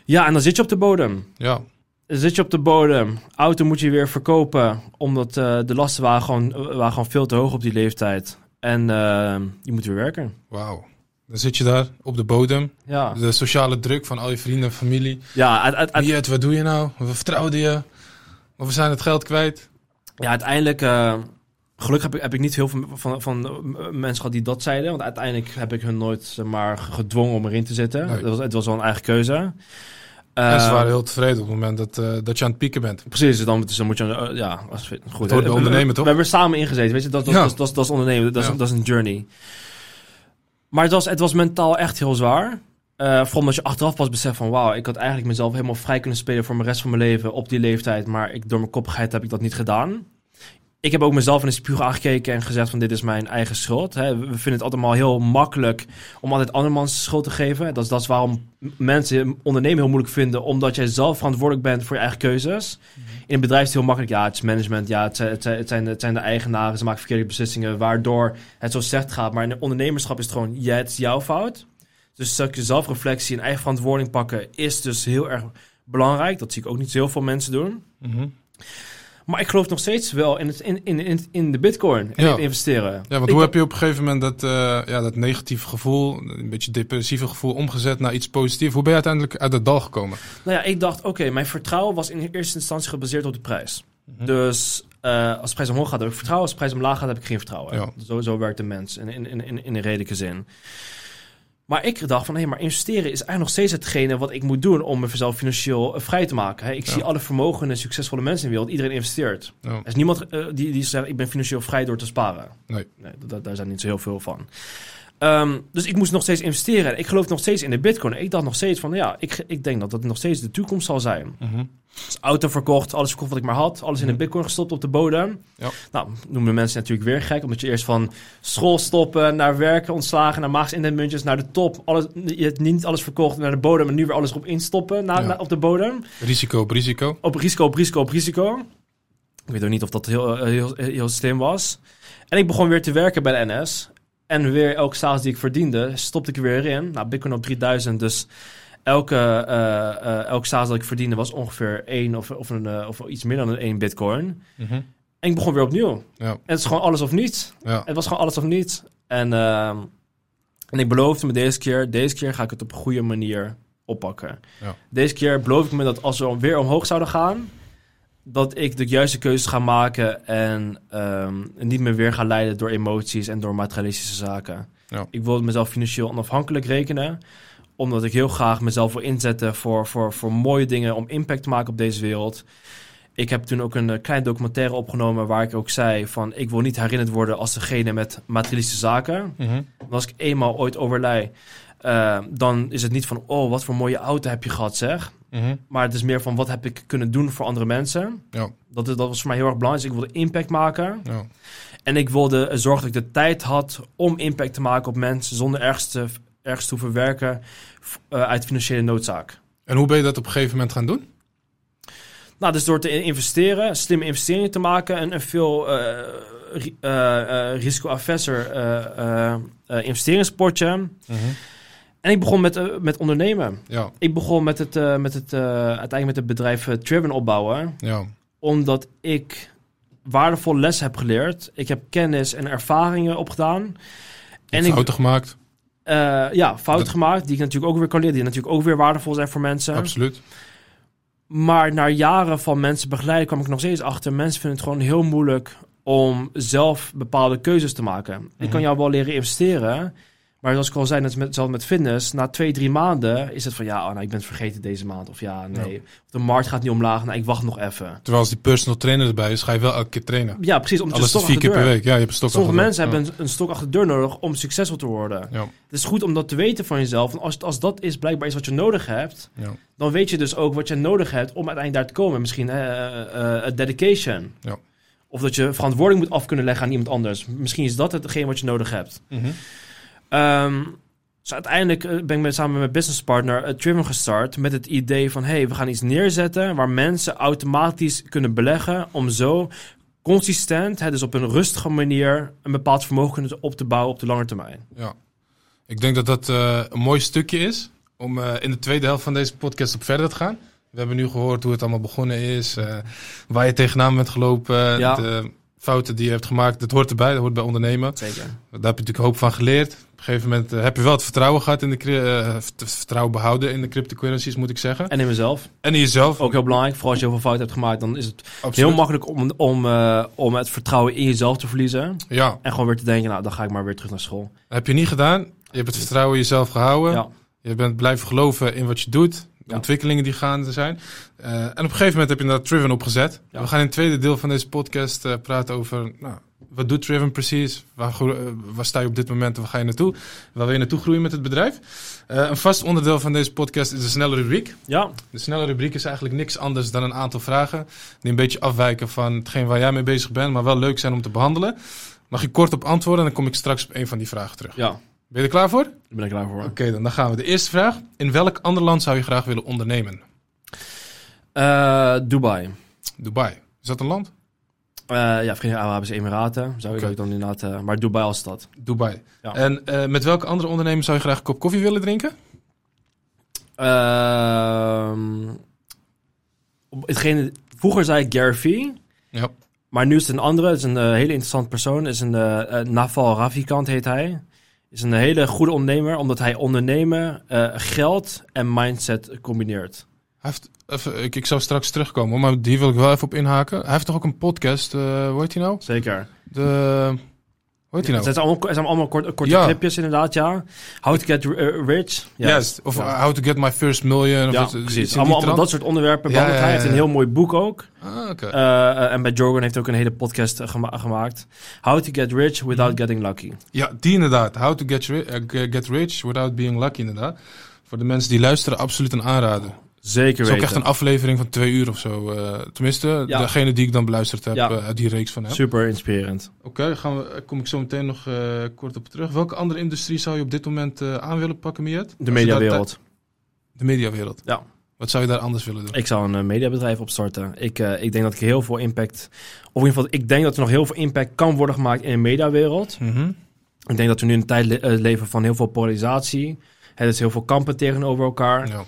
Ja, en dan zit je op de bodem. ja. Dan zit je op de bodem. Auto moet je weer verkopen, omdat de lasten waren gewoon, waren gewoon veel te hoog op die leeftijd. En je moet weer werken. Wauw. Dan zit je daar op de bodem. Ja, De sociale druk van al je vrienden en familie. ja, uit, uit, wat doe je nou? We vertrouwden je. Maar we zijn het geld kwijt. Ja, uiteindelijk. eh, gelukkig heb ik, heb ik niet heel veel van, van eh, mensen gehad die dat zeiden. Want uiteindelijk heb ik hun nooit zeg maar, gedwongen om erin te zitten. Nee. Het, was, het was wel een eigen keuze. en ze Eh, waren heel tevreden op het moment dat, eh, dat je aan het pieken bent. Precies, dan, dus dan moet je. eh, ja, als, goed. we- ondernemen, toch? We hebben samen ingezeten, weet je. Dat, dat, Ja. dat, dat, dat is ondernemen, dat is, Ja. dat is een journey. Maar het was, het was mentaal echt heel zwaar. Eh vooral omdat je achteraf pas beseft van... wauw, ik had eigenlijk mezelf helemaal vrij kunnen spelen... voor mijn rest van mijn leven op die leeftijd. Maar ik, door mijn koppigheid heb ik dat niet gedaan. Ik heb ook mezelf in de spiegel aangekeken en gezegd van... dit is mijn eigen schuld. Hè. We vinden het altijd maar heel makkelijk... om altijd andermans schuld te geven. Dat is, dat is waarom mensen ondernemen heel moeilijk vinden... omdat jij zelf verantwoordelijk bent voor je eigen keuzes. In een bedrijf is het heel makkelijk. Ja, het is management. Ja, het zijn, het zijn, het zijn, de, het zijn de eigenaren. Ze maken verkeerde beslissingen... waardoor het zo slecht gaat. Maar in het ondernemerschap is het gewoon... ja, het is jouw fout. Dus een stukje zelfreflectie en eigen verantwoording pakken is dus heel erg belangrijk. Dat zie ik ook niet zo heel veel mensen doen. Mhm. Maar ik geloof nog steeds wel in, het, in, in, in, in de bitcoin en Ja. in investeren. Ja, want hoe heb je op een gegeven moment dat, eh, ja, dat negatieve gevoel, een beetje depressieve gevoel, omgezet naar iets positiefs? Hoe ben je uiteindelijk uit het dal gekomen? Nou ja, ik dacht, oké, mijn vertrouwen was in eerste instantie gebaseerd op de prijs. Mhm. Dus eh, als de prijs omhoog gaat, heb ik vertrouwen. Als de prijs omlaag gaat, heb ik geen vertrouwen. Ja. Zo, zo werkt de mens in, in, in, in, in een redelijke zin. Maar ik dacht van, hé, maar investeren is eigenlijk nog steeds hetgene wat ik moet doen om mezelf financieel eh, vrij te maken. Hè? Ik Ja. zie alle vermogende, succesvolle mensen in de wereld, iedereen investeert. Ja. Er is niemand eh, die, die zegt, ik ben financieel vrij door te sparen. Nee. da- daar zijn niet zo heel veel van. Ehm, dus ik moest nog steeds investeren. Ik geloof nog steeds in de bitcoin. Ik dacht nog steeds van, ja, ik, ik denk dat dat nog steeds de toekomst zal zijn. Mhm. Dus auto verkocht, alles verkocht wat ik maar had. Alles in de Mhm. bitcoin gestopt op de bodem. Ja. Nou, noemen mensen natuurlijk weer gek. Omdat je eerst van school stoppen, naar werken, ontslagen, naar maags muntjes, naar de top. Alles, je hebt niet alles verkocht naar de bodem en nu weer alles erop instoppen na, Ja. na- op de bodem. Risico op risico. Op risico, op risico, op risico. Ik weet ook niet of dat heel, eh, heel, heel slim was. En ik begon weer te werken bij de NS. En weer elke salaris die ik verdiende, stopte ik er weer in. Nou, Bitcoin op 3000, dus elke, eh eh elke salaris dat ik verdiende was ongeveer één of, of, een, eh, of iets meer dan een één Bitcoin. Mhm. En ik begon weer opnieuw. Ja. En het is gewoon alles of niets. Ja. Het was gewoon alles of niets. En, ehm, en ik beloofde me deze keer, deze keer ga ik het op een goede manier oppakken. Ja. Deze keer beloof ik me dat als we weer omhoog zouden gaan, dat ik de juiste keuzes ga maken en ehm, niet meer weer ga leiden door emoties en door materialistische zaken. Ja. Ik wil mezelf financieel onafhankelijk rekenen, omdat ik heel graag mezelf wil inzetten voor, voor, voor mooie dingen om impact te maken op deze wereld. Ik heb toen ook een eh, klein documentaire opgenomen waar ik ook zei van ik wil niet herinnerd worden als degene met materialistische zaken. Want als ik eenmaal ooit overlij, eh, dan is het niet van oh wat voor mooie auto heb je gehad zeg. Mhm. Maar het is meer van wat heb ik kunnen doen voor andere mensen. Ja. Dat, is, dat was voor mij heel erg belangrijk. Dus ik wilde impact maken. Ja. En ik wilde zorgen dat ik de tijd had om impact te maken op mensen zonder ergens te, ergens te hoeven werken eh, uit financiële noodzaak. En hoe ben je dat op een gegeven moment gaan doen? Nou, dus door te in- investeren, slimme investeringen te maken en een veel eh, eh, risico-averser investeringspotje. Mhm. En ik begon met, eh, met ondernemen. Ja. Ik begon met het, eh, met het, eh, uiteindelijk met het bedrijf Triven opbouwen. Ja. Omdat ik waardevolle lessen heb geleerd. Ik heb kennis en ervaringen opgedaan. En ik, Fouten gemaakt. ja, fouten Dat- gemaakt die ik natuurlijk ook weer kan leren. Die natuurlijk ook weer waardevol zijn voor mensen. Absoluut. Maar na jaren van mensen begeleiden kwam ik nog steeds achter. Mensen vinden het gewoon heel moeilijk om zelf bepaalde keuzes te maken. Ik Mhm. kan jou wel leren investeren. Maar zoals ik al zei, net met, zelfs met fitness. Na twee, drie maanden is het van... Ja, oh, nou, ik ben het vergeten deze maand. Of ja, nee. De markt gaat niet omlaag. Nou, ik wacht nog even. Terwijl als die personal trainer erbij is, ga je wel elke keer trainen. Ja, precies. Omdat je Alles vier keer per week. Ja, je hebt een stok Sommige mensen hebben een, een stok achter de deur nodig om succesvol te worden. Ja. Het is goed om dat te weten van jezelf. Want als, als dat is blijkbaar is wat je nodig hebt... Ja. dan weet je dus ook wat je nodig hebt om uiteindelijk daar te komen. Misschien eh, eh, dedication. Ja. Of dat je verantwoording moet af kunnen leggen aan iemand anders. Misschien is dat hetgeen wat je nodig hebt. Mhm. Ehm, Dus uiteindelijk eh, ben ik samen met mijn businesspartner uh, Triven gestart met het idee van... hey, we gaan iets neerzetten waar mensen automatisch kunnen beleggen... om zo consistent, hè, dus op een rustige manier... een bepaald vermogen kunnen op te bouwen op de lange termijn. Ja, ik denk dat dat uh, een mooi stukje is om uh, in de tweede helft van deze podcast op verder te gaan. We hebben nu gehoord hoe het allemaal begonnen is, uh, waar je tegenaan bent gelopen, Ja. de fouten die je hebt gemaakt. Dat hoort erbij, dat hoort bij ondernemen. Zeker. Daar heb je natuurlijk hoop van geleerd. Op een gegeven moment uh, heb je wel het vertrouwen gehad in de uh, vertrouwen behouden in de cryptocurrencies, moet ik zeggen. En in mezelf. En in jezelf. Ook heel belangrijk. Vooral als je heel veel fouten hebt gemaakt, dan is het Absoluut. heel makkelijk om, om, uh, om het vertrouwen in jezelf te verliezen. Ja, En gewoon weer te denken, nou, dan ga ik maar weer terug naar school. dat heb je niet gedaan. Je hebt het vertrouwen in jezelf gehouden. Ja. Je bent blijven geloven in wat je doet. De Ja. ontwikkelingen die gaande zijn. En op een gegeven moment heb je daar Triven opgezet. Ja. We gaan in het tweede deel van deze podcast praten over... Nou, wat doet Triven precies? Waar, uh, waar sta je op dit moment en waar ga je naartoe? Waar wil je naartoe groeien met het bedrijf? Uh, een vast onderdeel van deze podcast is de snelle rubriek. Ja, De snelle rubriek is eigenlijk niks anders dan een aantal vragen... die een beetje afwijken van hetgeen waar jij mee bezig bent... maar wel leuk zijn om te behandelen. Mag je kort op antwoorden en dan kom ik straks op een van die vragen terug. ja. Ben je er klaar voor? Daar ben ik klaar voor. Oké, okay, dan, dan gaan we. De eerste vraag. In welk ander land zou je graag willen ondernemen? Uh, Dubai. Dubai. Is dat een land? Uh, ja, Verenigde Arabische Emiraten. Zou ik dan inderdaad... Uh, maar Dubai als stad. Dubai. Ja. En uh, met welke andere ondernemer zou je graag een kop koffie willen drinken? Ehm, op hetgene, vroeger zei ik Gary Vee. Ja. Maar nu is het een andere. Het is een uh, hele interessant persoon. Het is een uh, Naval Ravikant heet hij. Is een hele goede ondernemer, omdat hij ondernemen, uh, geld en mindset combineert. Hij heeft, even, ik, ik zou straks terugkomen, maar die wil ik wel even op inhaken. Hij heeft toch ook een podcast, uh, hoe heet hij nou? Zeker. De, hoe heet hij nou? Het zijn allemaal, het zijn allemaal korte, korte Ja. clipjes inderdaad, ja. How to get uh, rich. Juist. Of Ja. How to get my first million. Of Ja, iets precies. Allemaal, dat soort onderwerpen Ja, hij. Heeft een heel mooi boek ook. Ah, oké. Uh, en bij Jorgen heeft hij ook een hele podcast gema gemaakt. How to get rich without Mhm. getting lucky. Ja, die inderdaad. How to get, ri- get rich without being lucky inderdaad. Voor de mensen die luisteren, absoluut een aanrader. Zeker Het is ook weten. echt een aflevering van twee uur of zo. eh, tenminste, Ja. degene die ik dan beluisterd heb Ja. eh, uit die reeks van hem. Super inspirerend. Oké, gaan we, kom ik zo meteen nog eh, kort op terug. Welke andere industrie zou je op dit moment eh, aan willen pakken, Miet? De mediawereld. De mediawereld. Ja. Wat zou je daar anders willen doen? Ik zou een uh, mediabedrijf opstarten. Ik, uh, ik denk dat ik heel veel impact... Of in ieder geval, ik denk dat er nog heel veel impact kan worden gemaakt in de mediawereld. Mhm. Ik denk dat we nu in een tijd le uh, leven van heel veel polarisatie. Er is heel veel kampen tegenover elkaar. Ja.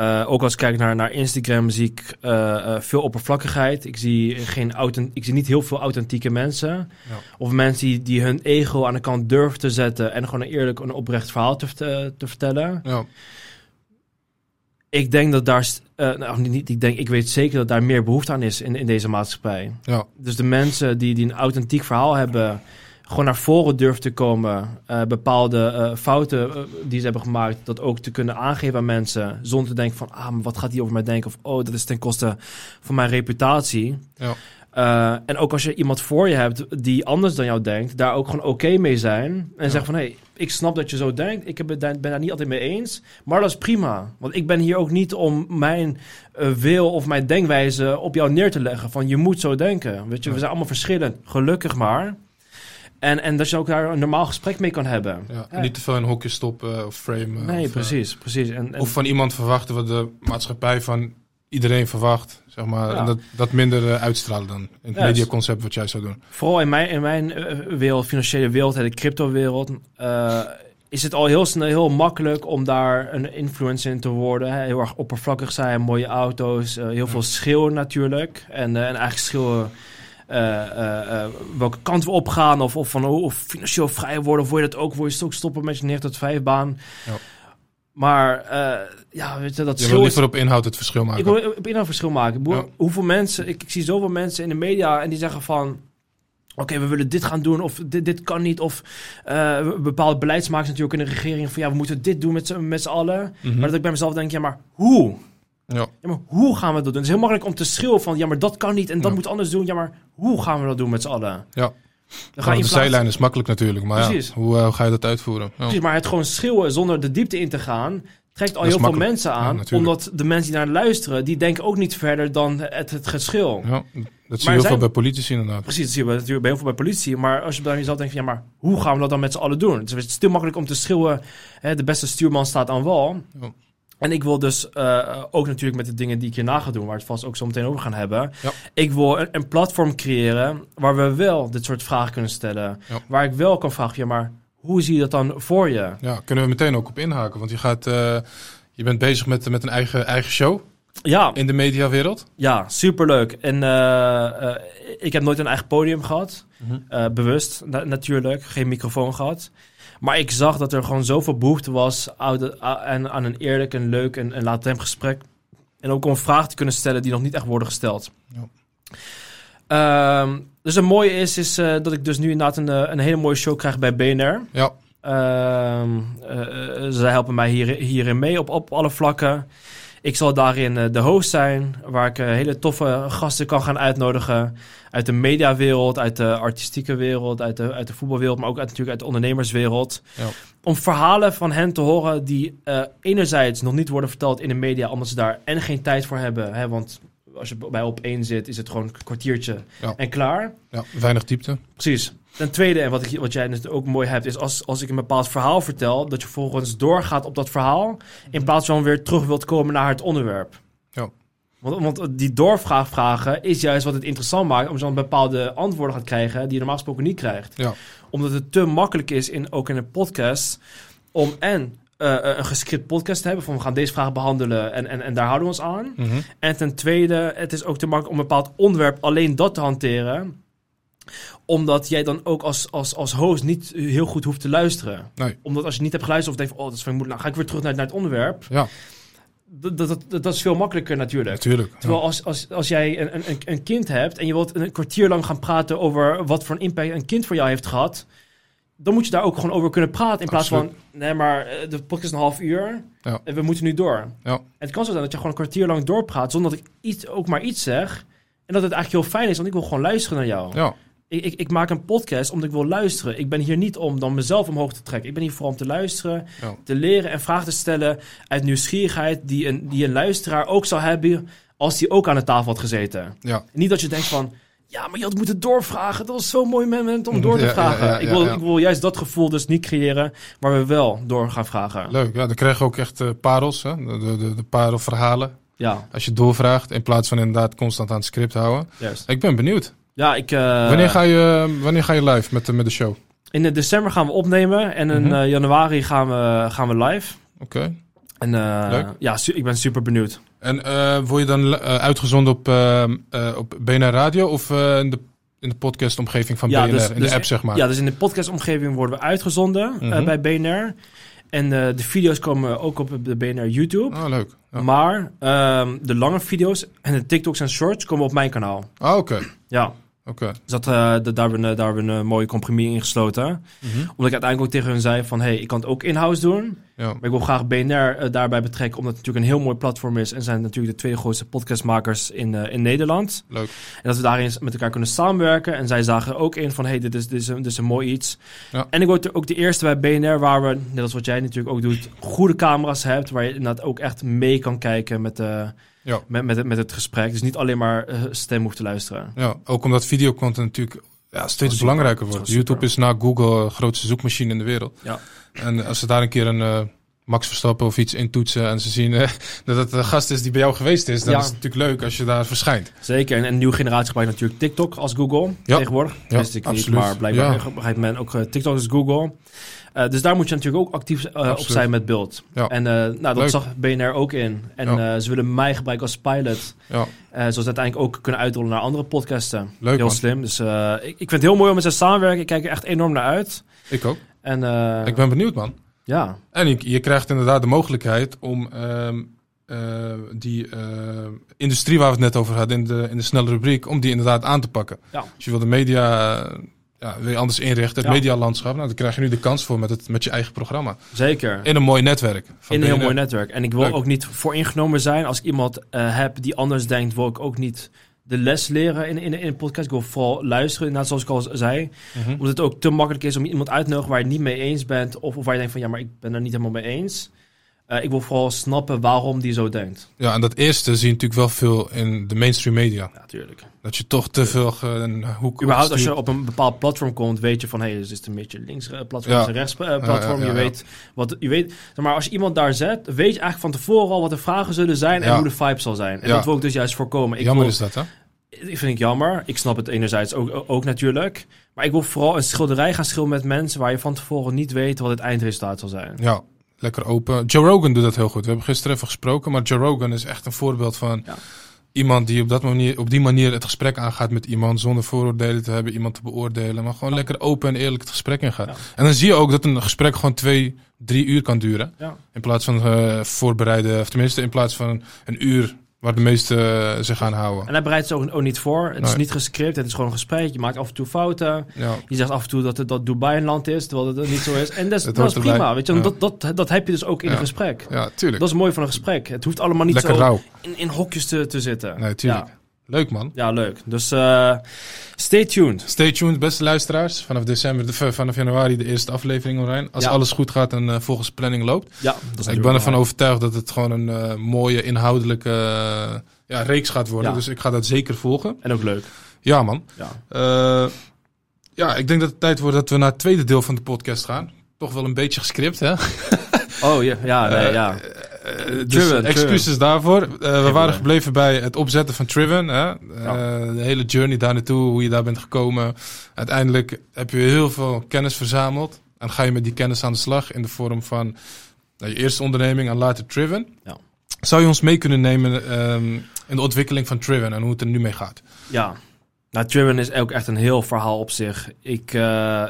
Uh, ook als ik kijk naar, naar Instagram zie ik uh, uh, veel oppervlakkigheid. Ik zie, geen ik zie niet heel veel authentieke mensen. Ja. Of mensen die, die hun ego aan de kant durven te zetten... en gewoon een eerlijk en oprecht verhaal te, te, te vertellen. Ja. Ik denk dat daar... Nou, niet, ik, denk, ik weet zeker dat daar meer behoefte aan is in, in deze maatschappij. Ja. Dus de mensen die, die een authentiek verhaal hebben... gewoon naar voren durven te komen. Uh, bepaalde uh, fouten uh, die ze hebben gemaakt... dat ook te kunnen aangeven aan mensen... zonder te denken van... ah, maar wat gaat die over mij denken? Of oh, dat is ten koste van mijn reputatie. Ja. En ook als je iemand voor je hebt die anders dan jou denkt, daar ook gewoon oké okay mee zijn. En Ja. zeggen van, hé, hey, ik snap dat je zo denkt. Ik ben daar niet altijd mee eens. Maar dat is prima. Want ik ben hier ook niet om mijn uh, wil of mijn denkwijze op jou neer te leggen. Van, je moet zo denken. Weet je, Ja. we zijn allemaal verschillend. Gelukkig maar. En, en dat je ook daar een normaal gesprek mee kan hebben. Ja. Ja. Niet te veel in hokjes stoppen of framen. Nee, of, eh, precies, precies. En, en, Of van iemand verwachten wat de maatschappij van iedereen verwacht. Zeg maar. Ja. En dat, dat minder uh, uitstralen dan in het mediaconcept wat jij zou doen. Vooral in mijn, in mijn uh, wereld, financiële wereld, de crypto-wereld, uh, is het al heel snel heel makkelijk om daar een influencer in te worden. Hè? Heel erg oppervlakkig zijn, mooie auto's, uh, heel veel schreeuwen natuurlijk. En, en eigenlijk schreeuwen welke kant we opgaan. Of, of van of financieel vrij worden. Of wil je dat ook? Wil je ook stoppen met je 9 tot 5 baan? Ja. Maar ja, weet je, dat Je wil liever op inhoud het verschil maken. Ik wil op inhoud verschil maken. Boer, Ja. Hoeveel mensen, ik, ik, zie zoveel mensen in de media en die zeggen van... Oké, okay, we willen dit gaan doen of dit, dit kan niet. Of uh, bepaalde beleidsmakers natuurlijk in de regering van... ja, we moeten dit doen met z'n, met z'n allen. Mhm. Maar dat ik bij mezelf denk, ja, maar hoe? Ja. Ja, maar hoe gaan we dat doen? Het is heel makkelijk om te schreeuwen van... ja, maar dat kan niet en dat Ja. moet anders doen. Ja, maar hoe gaan we dat doen met z'n allen? Ja. Dan Ja, ga je de zijlijn is makkelijk natuurlijk. Maar ja, Precies. hoe, uh, ga je dat uitvoeren? Precies, maar het gewoon schreeuwen zonder de diepte in te gaan... trekt al heel veel mensen aan. omdat de mensen die naar luisteren... die denken ook niet verder dan het, het geschil. Ja, Dat zie je heel zijn- veel bij politici inderdaad. Precies, dat zie je natuurlijk bij heel veel bij politie. Maar als je bij jezelf denkt van, ja, maar hoe gaan we dat dan met z'n allen doen? Het is heel makkelijk om te schreeuwen, hè, de beste stuurman staat aan wal. En ik wil dus eh, ook natuurlijk met de dingen die ik hierna ga doen, waar we het vast ook zo meteen over gaan hebben. Ja. Ik wil een, een platform creëren waar we wel dit soort vragen kunnen stellen. Ja. Waar ik wel kan vragen, ja, maar hoe zie je dat dan voor je? Ja, kunnen we meteen ook op inhaken. Want je, gaat, eh, je bent bezig met, met een eigen, eigen show Ja, in de mediawereld. Ja, superleuk. En eh, ik heb nooit een eigen podium gehad. Mhm. Bewust, na- natuurlijk. Geen microfoon gehad. Maar ik zag dat er gewoon zoveel behoefte was aan, aan, een eerlijk en leuk en, en gesprek. En ook om vragen te kunnen stellen die nog niet echt worden gesteld. Ja. Ehm, dus het mooie is, is eh, dat ik dus nu inderdaad een, eh, een hele mooie show krijg bij BNR. Ja, Ehm, eh, zij helpen mij hier, hierin mee op, op alle vlakken. Ik zal daarin eh, de host zijn, waar ik eh, hele toffe gasten kan gaan uitnodigen. Uit de mediawereld, uit de artistieke wereld, uit de, uit de voetbalwereld, maar ook uit, natuurlijk uit de ondernemerswereld. Ja. Om verhalen van hen te horen die eh, enerzijds nog niet worden verteld in de media, omdat ze daar en geen tijd voor hebben. Hè, want als je bij op één zit, is het gewoon een kwartiertje Ja. en klaar. ja, weinig diepte. Precies. Ten tweede, en wat, ik, wat jij natuurlijk ook mooi hebt, is als, als ik een bepaald verhaal vertel, dat je vervolgens doorgaat op dat verhaal, in plaats van weer terug wilt komen naar het onderwerp. Ja. Want, want die doorvraagvragen is juist wat het interessant maakt, omdat je dan bepaalde antwoorden gaat krijgen die je normaal gesproken niet krijgt. Ja. Omdat het te makkelijk is, in, ook in een podcast, om en eh, een gescript podcast te hebben, van we gaan deze vraag behandelen en, en, en daar houden we ons aan. Mhm. En ten tweede, het is ook te makkelijk om een bepaald onderwerp alleen dat te hanteren. Omdat jij dan ook als, als, als host niet heel goed hoeft te luisteren. Nee. Omdat als je niet hebt geluisterd of denkt oh, dat is van moeilijk, nou ga ik weer terug naar, naar het onderwerp. Ja, Dat, dat, dat, dat is veel makkelijker natuurlijk. natuurlijk. Terwijl als, als, als jij een, een, een kind hebt en je wilt een kwartier lang gaan praten over wat voor een impact een kind voor jou heeft gehad, dan moet je daar ook gewoon over kunnen praten. In plaats Absoluut. van, nee, maar eh, de podcast is een half uur Ja. en we moeten nu door. Ja. En het kan zo zijn dat je gewoon een kwartier lang doorpraat zonder dat ik iets, ook maar iets zeg. En dat het eigenlijk heel fijn is, want ik wil gewoon luisteren naar jou. Ja, Ik, ik, ik maak een podcast omdat ik wil luisteren. Ik ben hier niet om dan mezelf omhoog te trekken. Ik ben hier vooral om te luisteren, te leren en vragen te stellen uit nieuwsgierigheid die een, die een luisteraar ook zou hebben als die ook aan de tafel had gezeten. ja, Niet dat je denkt van, ja, maar je had moeten doorvragen. Dat was zo'n mooi moment om door te Ja, vragen. ja, ik, wil, ik wil juist dat gevoel dus niet creëren waar we wel door gaan vragen. leuk. Ja, dan krijg je ook echt eh, parels, hè? De, de, de, de parelverhalen. Ja, Als je doorvraagt, in plaats van inderdaad constant aan het script houden. juist. Ik ben benieuwd. Ja, ik... eh, wanneer, ga je, wanneer ga je live met, de- met de show? Oké. In de december gaan we opnemen en in Mhm. eh, januari gaan we, gaan we live. En eh, Leuk. ja, ik ben super benieuwd. En eh, word je dan uitgezonden op, op BNR Radio of in, de, in de podcastomgeving van Ja, BNR? dus- in dus- de app, zeg maar. Ja, dus in de podcastomgeving worden we uitgezonden Mhm. bij BNR. En de video's komen ook op de BNR YouTube. Ah, leuk. Ja. Maar ehm, de lange video's en de TikToks en shorts komen op mijn kanaal. Ah, oké. Ja, Oké. dus dat, eh, dat- daar, hebben we, een- daar hebben we een mooie compromis in gesloten. Mhm. Omdat ik uiteindelijk ook tegen hun zei van... hey, ik kan het ook in-house doen. Ja. Maar ik wil graag BNR eh, daarbij betrekken... omdat het natuurlijk een heel mooi platform is... en zijn natuurlijk de twee grootste podcastmakers in, eh, in Nederland. Leuk. En dat we daarin met elkaar kunnen samenwerken. En zij zagen ook in van... hey, dit is, dit is, een, dit is een mooi iets. Ja. En ik word ook de eerste bij BNR... waar we, net als wat jij natuurlijk ook doet... goede camera's hebt... waar je inderdaad ook echt mee kan kijken met, eh, Ja. met, met, het, met het gesprek. Dus niet alleen maar eh, stem hoeft te luisteren. ja, ook omdat videocontent natuurlijk ja, steeds super. belangrijker wordt. Is super. YouTube is na Google de grootste zoekmachine in de wereld. Ja. En als ze daar een keer een eh, Max Verstappen of iets intoetsen en ze zien eh, dat het een gast is die bij jou geweest is, dan Ja. is het natuurlijk leuk als je daar verschijnt. Zeker. En, en een nieuwe generatie gebruikt natuurlijk TikTok als Google Ja. tegenwoordig. Ja, Wist ik absoluut. niet, maar blijkbaar Ja. gebruikt men ook eh, TikTok als Google. Eh, dus daar moet je natuurlijk ook actief eh, op zijn met beeld. Ja. En eh, nou, dat Leuk. zag BNR ook in. En Ja. ze willen mij gebruiken als pilot. Ja, zodat ze uiteindelijk ook kunnen uitrollen naar andere podcasten. leuk heel man. slim. Dus ik, ik vind het heel mooi om met ze samenwerken. Ik kijk er echt enorm naar uit. Ik ook. En Ik ben benieuwd man. ja, En je, je krijgt inderdaad de mogelijkheid om ehm, eh, die industrie waar we het net over hadden in de, in de snelle rubriek, om die inderdaad aan te pakken. Ja. Als je wil de media ja, wil je anders inrichten, het Ja. medialandschap, nou, dan krijg je nu de kans voor met, het, met je eigen programma. zeker. In een mooi netwerk. Van in een heel mooi netwerk. En ik wil Leuk. ook niet vooringenomen zijn. Als ik iemand eh, heb die anders denkt, wil ik ook niet de les leren in, in, in een podcast. Ik wil vooral luisteren, net zoals ik al zei. Mhm. Omdat het ook te makkelijk is om iemand uit te nodigen waar je het niet mee eens bent. Of, of waar je denkt van, ja, maar ik ben er niet helemaal mee eens. Eh, ik wil vooral snappen waarom die zo denkt. Ja, en dat eerste zie je natuurlijk wel veel in de mainstream media. Ja, tuurlijk. Dat je toch te veel ge- een hoek Überhaupt als je op een bepaald platform komt, weet je van... hé, hey, is een beetje links eh, platform, Ja. is een rechts eh, platform. Ja, je weet wat... Je weet, maar als je iemand daar zet, weet je eigenlijk van tevoren al wat de vragen zullen zijn... en hoe de vibe zal zijn. En dat wil ik dus juist voorkomen. Ik Jammer wil- is dat, hè? Ik vind ik jammer. Ik snap het enerzijds ook, ook natuurlijk. Maar ik wil vooral een schilderij gaan schilderen met mensen... waar je van tevoren niet weet wat het eindresultaat zal zijn. Ja, lekker open. Joe Rogan doet dat heel goed. We hebben gisteren even gesproken, maar Joe Rogan is echt een voorbeeld van Ja. iemand die op, dat manier, op die manier het gesprek aangaat met iemand zonder vooroordelen te hebben, iemand te beoordelen, maar gewoon lekker open en eerlijk het gesprek ingaat. Ja. En dan zie je ook dat een gesprek gewoon twee, drie uur kan duren. In plaats van eh voorbereiden, of tenminste in plaats van een uur waar de meesten eh, zich aan houden. En hij bereidt zich ook, ook niet voor. Het is niet gescript, het is gewoon een gesprek. Je maakt af en toe fouten. Ja, Je zegt af en toe dat, het, dat Dubai een land is, terwijl het niet zo is. En dat is, dat prima, weet je. Ja. Dat, dat, dat heb je dus ook in een gesprek. ja tuurlijk. Dat is mooi van een gesprek. Het hoeft allemaal niet lekker zo rauw. in, in hokjes te, te zitten. Nee, tuurlijk. Leuk man. ja, leuk. Dus eh, stay tuned. Stay tuned, beste luisteraars. Vanaf december, de, vanaf januari de eerste aflevering online. Als Ja. alles goed gaat en eh, volgens planning loopt. Ja, dat is ik ben ervan overtuigd dat het gewoon een eh, mooie inhoudelijke eh, ja, reeks gaat worden. Ja. Dus ik ga dat zeker volgen. En ook leuk. Ja man. Ja. Eh, ja, ik denk dat het tijd wordt dat we naar het tweede deel van de podcast gaan. Toch wel een beetje gescript, hè? Oh ja, ja, nee, Eh, ja. Eh, dus excuses daarvoor. Eh, we waren gebleven bij het opzetten van Triven. Hè? Eh, de hele journey daar naartoe, hoe je daar bent gekomen. Uiteindelijk heb je heel veel kennis verzameld. En ga je met die kennis aan de slag in de vorm van nou, je eerste onderneming en later Triven. Ja. Zou je ons mee kunnen nemen ehm, in de ontwikkeling van Triven en hoe het er nu mee gaat? Ja. Nou, Triven is ook echt een heel verhaal op zich. Ik,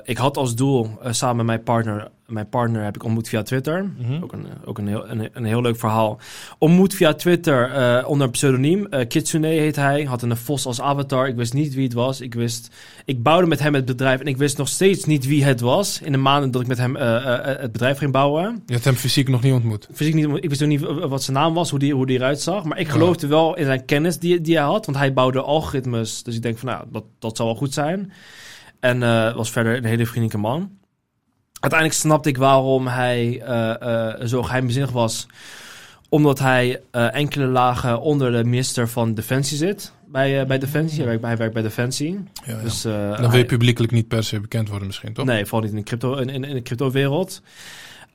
ik had als doel, samen met mijn partner... Mijn partner heb ik ontmoet via Twitter. Mhm. Ook, een, ook een, heel, een, een heel leuk verhaal. Ontmoet via Twitter eh, onder een pseudoniem. Eh, Kitsune heet hij. Had een vos als avatar. Ik wist niet wie het was. Ik, wist, ik bouwde met hem het bedrijf. En ik wist nog steeds niet wie het was. In de maanden dat ik met hem eh, eh, het bedrijf ging bouwen. Je hebt hem fysiek nog niet ontmoet. Fysiek niet, ik wist ook niet wat zijn naam was, hoe die, hoe die eruit zag. Maar ik geloofde wel in zijn kennis die, die hij had. Want hij bouwde algoritmes. Dus ik denk van, nou, dat, dat zal wel goed zijn. En eh, was verder een hele vriendelijke man. Uiteindelijk snapte ik waarom hij eh, eh, zo geheimzinnig was. Omdat hij eh, enkele lagen onder de minister van Defensie zit. Bij, bij Defensie. Hij werkt, hij werkt bij Defensie. Ja, ja. Dus, dan wil hij- je publiekelijk niet per se bekend worden misschien, toch? Nee, vooral niet in de, crypto, in, in, in de crypto-wereld.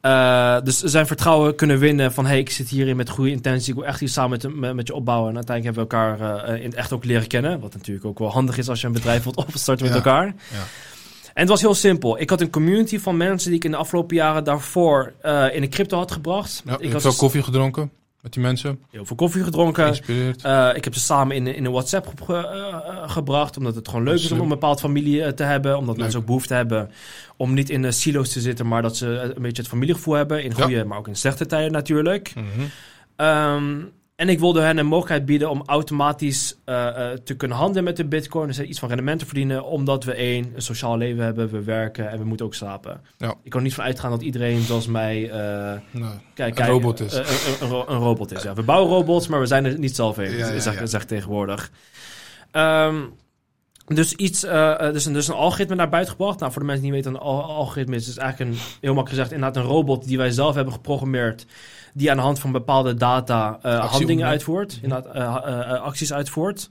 Eh, dus zijn vertrouwen kunnen winnen van... hey, ik zit hierin met goede intentie. Ik wil echt iets samen met, met, met je opbouwen. En uiteindelijk hebben we elkaar in het echt ook leren kennen. Wat natuurlijk ook wel handig is als je een bedrijf wilt opstarten met Ja. elkaar. Ja. En het was heel simpel. Ik had een community van mensen die ik in de afgelopen jaren daarvoor eh, in de crypto had gebracht. Ja, ik had veel koffie gedronken met die mensen. heel veel koffie gedronken. Geïnspireerd. Eh, ik heb ze samen in, in een WhatsApp-groep ge- eh, gebracht. Omdat het gewoon leuk is om een bepaald familie te hebben. Omdat Leuk. mensen ook behoefte hebben om niet in de silo's te zitten. Maar dat ze een beetje het familiegevoel hebben. In Ja. goede, maar ook in slechte tijden natuurlijk. Ehm, en ik wilde hen een mogelijkheid bieden om automatisch eh, eh, te kunnen handelen met de bitcoin. Dus iets van rendement te verdienen. Omdat we één, een sociaal leven hebben. We werken en we moeten ook slapen. Ja. Ik kan niet van uitgaan dat iedereen zoals mij... Nou, Kijk, Een robot is. Een, een, een, ro- een robot is, ja. We bouwen robots, maar we zijn er niet zelf in. Ja, ja, zeg, ja. zeg ik tegenwoordig. Ehm, dus, iets, eh, dus, een, dus een algoritme naar buiten gebracht. Nou, voor de mensen die niet weten, een al- algoritme is dus eigenlijk een, heel makkelijk gezegd, inderdaad een robot die wij zelf hebben geprogrammeerd. Die aan de hand van bepaalde data eh, handelingen uitvoert. Mhm. Inderdaad, eh, eh, acties uitvoert.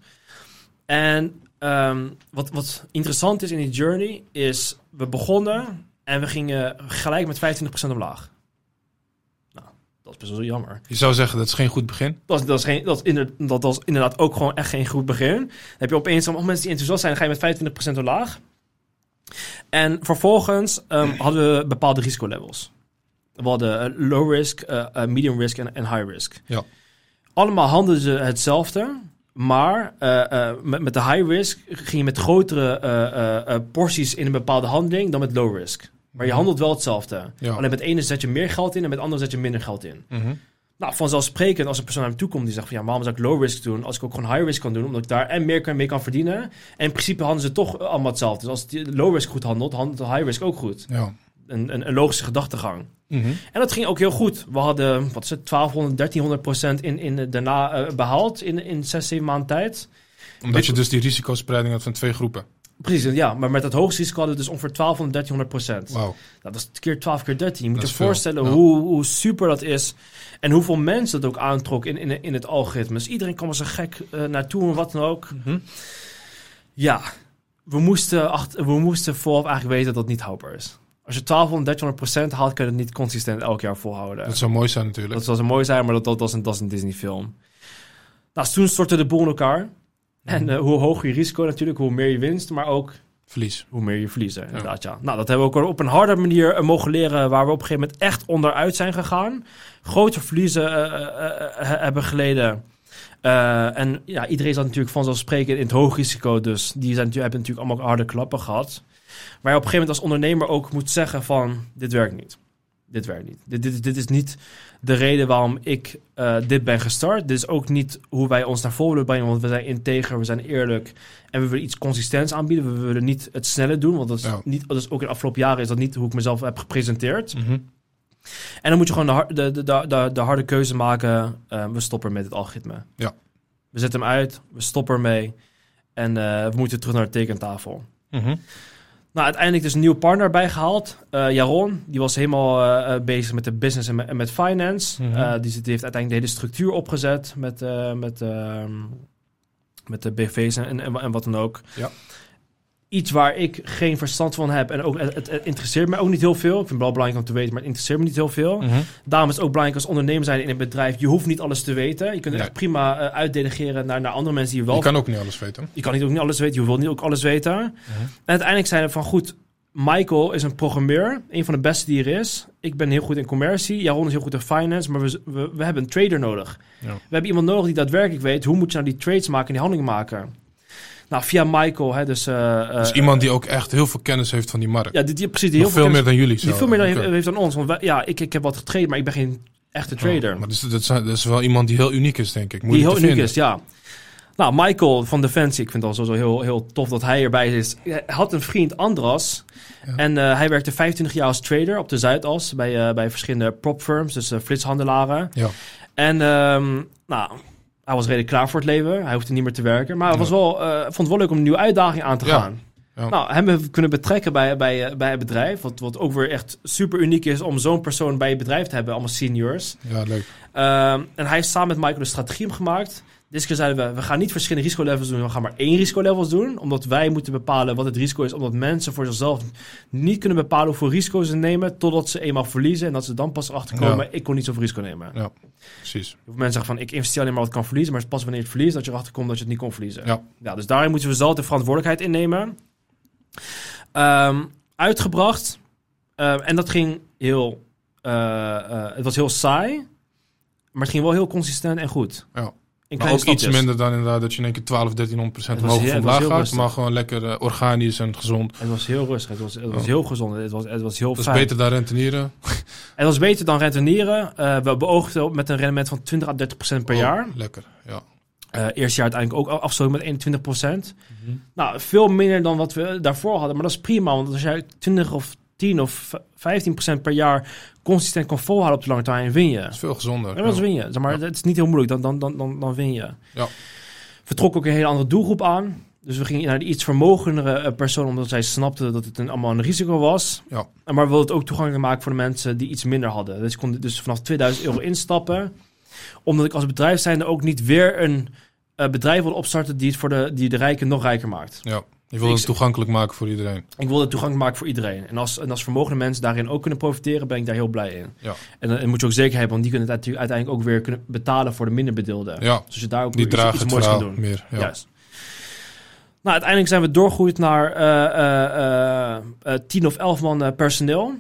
En ehm, wat, wat interessant is in die journey, is we begonnen en we gingen gelijk met 25% omlaag. Nou, dat is best wel jammer. je zou zeggen dat is geen goed begin. Dat is, dat, is geen, dat, is inder- dat was inderdaad ook gewoon echt geen goed begin. Dan heb je opeens allemaal mensen die enthousiast zijn, dan ga je met 25% omlaag. En vervolgens ehm, hadden we bepaalde risicolevels. We hadden eh, low risk, eh, eh, medium risk en, high risk. Ja. Allemaal handelden ze hetzelfde. Maar met, met de high risk ging je met grotere porties in een bepaalde handeling dan met low risk. Maar je handelt wel hetzelfde. Ja. Alleen met ene zet je meer geld in en met de andere zet je minder geld in. Mhm. Nou, vanzelfsprekend als een persoon naar me toe komt die zegt van ja, waarom zou ik low risk doen als ik ook gewoon high risk kan doen, omdat ik daar en meer kan, mee kan verdienen. En in principe handelen ze toch allemaal hetzelfde. Dus als die low risk goed handelt, handelt de high risk ook goed. Ja. Een, een, een logische gedachtegang. Mhm. En dat ging ook heel goed. We hadden, wat is het, 1200, 1300 procent in, in, de- daarna eh, behaald in, in 6, 7 maanden tijd. Omdat je dus die risicospreiding hebt van twee groepen. Precies, ja. Maar met dat hoogste risico hadden we dus ongeveer 1200, 1300 procent. Wauw. Nou, dat is keer 12 keer 13. Je moet Dat je voorstellen ja. hoe, hoe super dat is. En hoeveel mensen dat ook aantrok in, in, in het algoritme. Dus iedereen kwam als een gek eh, naartoe en wat dan ook. Mhm. Ja, we moesten, acht, we moesten vooraf eigenlijk weten dat het niet houdbaar is. Als je 1200, 1300 procent haalt, kun je het niet consistent elk jaar volhouden. Dat zou mooi zijn natuurlijk. Dat zou zo mooi zijn, maar dat, dat, dat, is, een, dat is een Disney film. Nou, toen stortte de boel in elkaar. En eh, hoe hoger je risico natuurlijk, hoe meer je winst, maar ook Verlies. hoe meer je verliezen. Inderdaad, ja. Nou, dat hebben we ook op een harde manier eh, mogen leren, waar we op een gegeven moment echt onderuit zijn gegaan. Grote verliezen eh, hebben geleden. En ja, iedereen zat natuurlijk vanzelfsprekend in het hoog risico, dus die zijn, hebben natuurlijk allemaal harde klappen gehad. Waar je op een gegeven moment als ondernemer ook moet zeggen van, dit werkt niet. Dit werkt niet. Dit, dit, dit is niet de reden waarom ik eh, dit ben gestart. Dit is ook niet hoe wij ons naar voren willen brengen, want we zijn integer, we zijn eerlijk en we willen iets consistents aanbieden. We willen niet het snelle doen, want dat is, Ja. niet, dat is ook in de afgelopen jaren is dat niet hoe ik mezelf heb gepresenteerd. Mhm. En dan moet je gewoon de, de, de, de, de harde keuze maken. eh, we stoppen met het algoritme. Ja. We zetten hem uit, we stoppen ermee en eh, we moeten terug naar de tekentafel. Mhm. Nou, uiteindelijk dus een nieuwe partner bijgehaald. Eh Jaron, die was helemaal eh, eh, bezig met de business en met, en met finance. Mhm. Die, heeft uiteindelijk de hele structuur opgezet met, met, ehm, met de BV's en, en, en wat dan ook. Ja. Iets waar ik geen verstand van heb. En ook, het, het- het interesseert me ook niet heel veel. Ik vind het wel belangrijk om te weten, maar het interesseert me niet heel veel. Mhm. Daarom is het ook belangrijk als ondernemer zijn in een bedrijf. Je hoeft niet alles te weten. Je kunt Nee. echt prima eh, uitdelegeren naar, naar andere mensen die wel Je kan ook niet alles weten. je kan niet ook niet alles weten, je wil niet ook alles weten. En uiteindelijk zijn we van goed, Michael is een programmeur, een van de beste die er is. Ik ben heel goed in commercie, Jaron is heel goed in finance, maar we, we, we hebben een trader nodig. Ja. We hebben iemand nodig die daadwerkelijk weet hoe moet je nou die trades maken en die handelingen maken. Nou, via Michael, hè, dus... eh, eh, Dus iemand die ook echt heel veel kennis heeft van die markt. Ja, die, die, precies, die heel veel veel meer dan jullie. Die zo. veel meer dan heeft, dan ons. Want wij- ja, ik, ik heb wat getraind, maar ik ben geen echte trader. Oh, maar dus, dat, zijn- dat is wel iemand die heel uniek is, denk ik. Die Moeilijk heel uniek vinden. is, ja. Nou, Michael van Defensie, ik vind het al sowieso heel, heel tof dat hij erbij is. Hij had een vriend, Andras. Ja. En eh, hij werkte 25 jaar als trader op de Zuidas. Bij, bij verschillende propfirms, dus eh, flitshandelaren. Ja. En ehm, nou, hij was redelijk klaar voor het leven. Hij hoefde niet meer te werken. Maar hij was wel, eh, vond het wel leuk om een nieuwe uitdaging aan te gaan. Ja. Nou, hem hebben we kunnen betrekken bij, bij, eh, bij het bedrijf. Wat, wat ook weer echt super uniek is om zo'n persoon bij je bedrijf te hebben. Allemaal seniors. Ja, leuk. Ehm, en hij heeft samen met Michael een strategie gemaakt. Keer zeiden we, we gaan niet verschillende risicolevels doen, we gaan maar één risicolevels doen. Omdat wij moeten bepalen wat het risico is. Omdat mensen voor zichzelf niet kunnen bepalen hoeveel risico's ze nemen. Totdat ze eenmaal verliezen. En dat ze dan pas erachter komen, ik kon niet zoveel risico nemen. Ja, precies. Mensen zeggen van, ik investeer alleen maar wat ik kan verliezen. Maar het is pas wanneer je het verliest, dat je erachter komt dat je het niet kon verliezen. Ja. Ja, dus daarin moeten we zelf de verantwoordelijkheid innemen. Ehm, uitgebracht. Ehm, en dat ging heel... eh, eh, het was heel saai. Maar het ging wel heel consistent en goed. Ja. In Maar ook iets minder dan inderdaad dat je in één keer 12, 1300 procent Het was omhoog of het was omlaag gaat. rustig. Maar gewoon lekker eh, organisch en gezond. Het was heel rustig. Het was, het was Ja. heel gezond. Het was, het was heel Dat is fijn. beter dan rentenieren. Het was beter dan rentenieren. Eh, we beoogden met een rendement van 20 à 30 procent per Oh, jaar. Lekker, ja. Eh eerste jaar uiteindelijk ook afgesloten met 21 procent. Nou, veel minder dan wat we daarvoor hadden. Maar dat is prima. Want als jij 20 of 10 of 15 procent per jaar consistent kan volhouden op de lange termijn, win je. Dat is veel gezonder. Ja, dat Ja. win je. Zeg maar, Ja. Het is niet heel moeilijk, dan, dan, dan, dan, dan win je. Ja. Vertrok ook een hele andere doelgroep aan. Dus we gingen naar de iets vermogendere eh, persoon, omdat zij snapten dat het een, allemaal een risico was. Ja. En maar we wilden het ook toegankelijk maken voor de mensen die iets minder hadden. Dus ik kon dus vanaf 2000 euro instappen. Omdat ik als bedrijf zijnde ook niet weer een eh, bedrijf wil opstarten die het voor de, die de rijken nog rijker maakt. Ja. Je wil het toegankelijk maken voor iedereen. Ik wil het toegankelijk maken voor iedereen. En als, en als vermogende mensen daarin ook kunnen profiteren, ben ik daar heel blij in. Ja. En dan moet je ook zeker hebben, want die kunnen het natuurlijk uiteindelijk ook weer kunnen betalen voor de minder bedeelden. Ja, Dus je daar ook die iets, dragen iets het moois kan doen. meer. Ja. Juist. Nou, uiteindelijk zijn we doorgegroeid naar eh, eh, eh, eh, 10 of 11 man eh, personeel.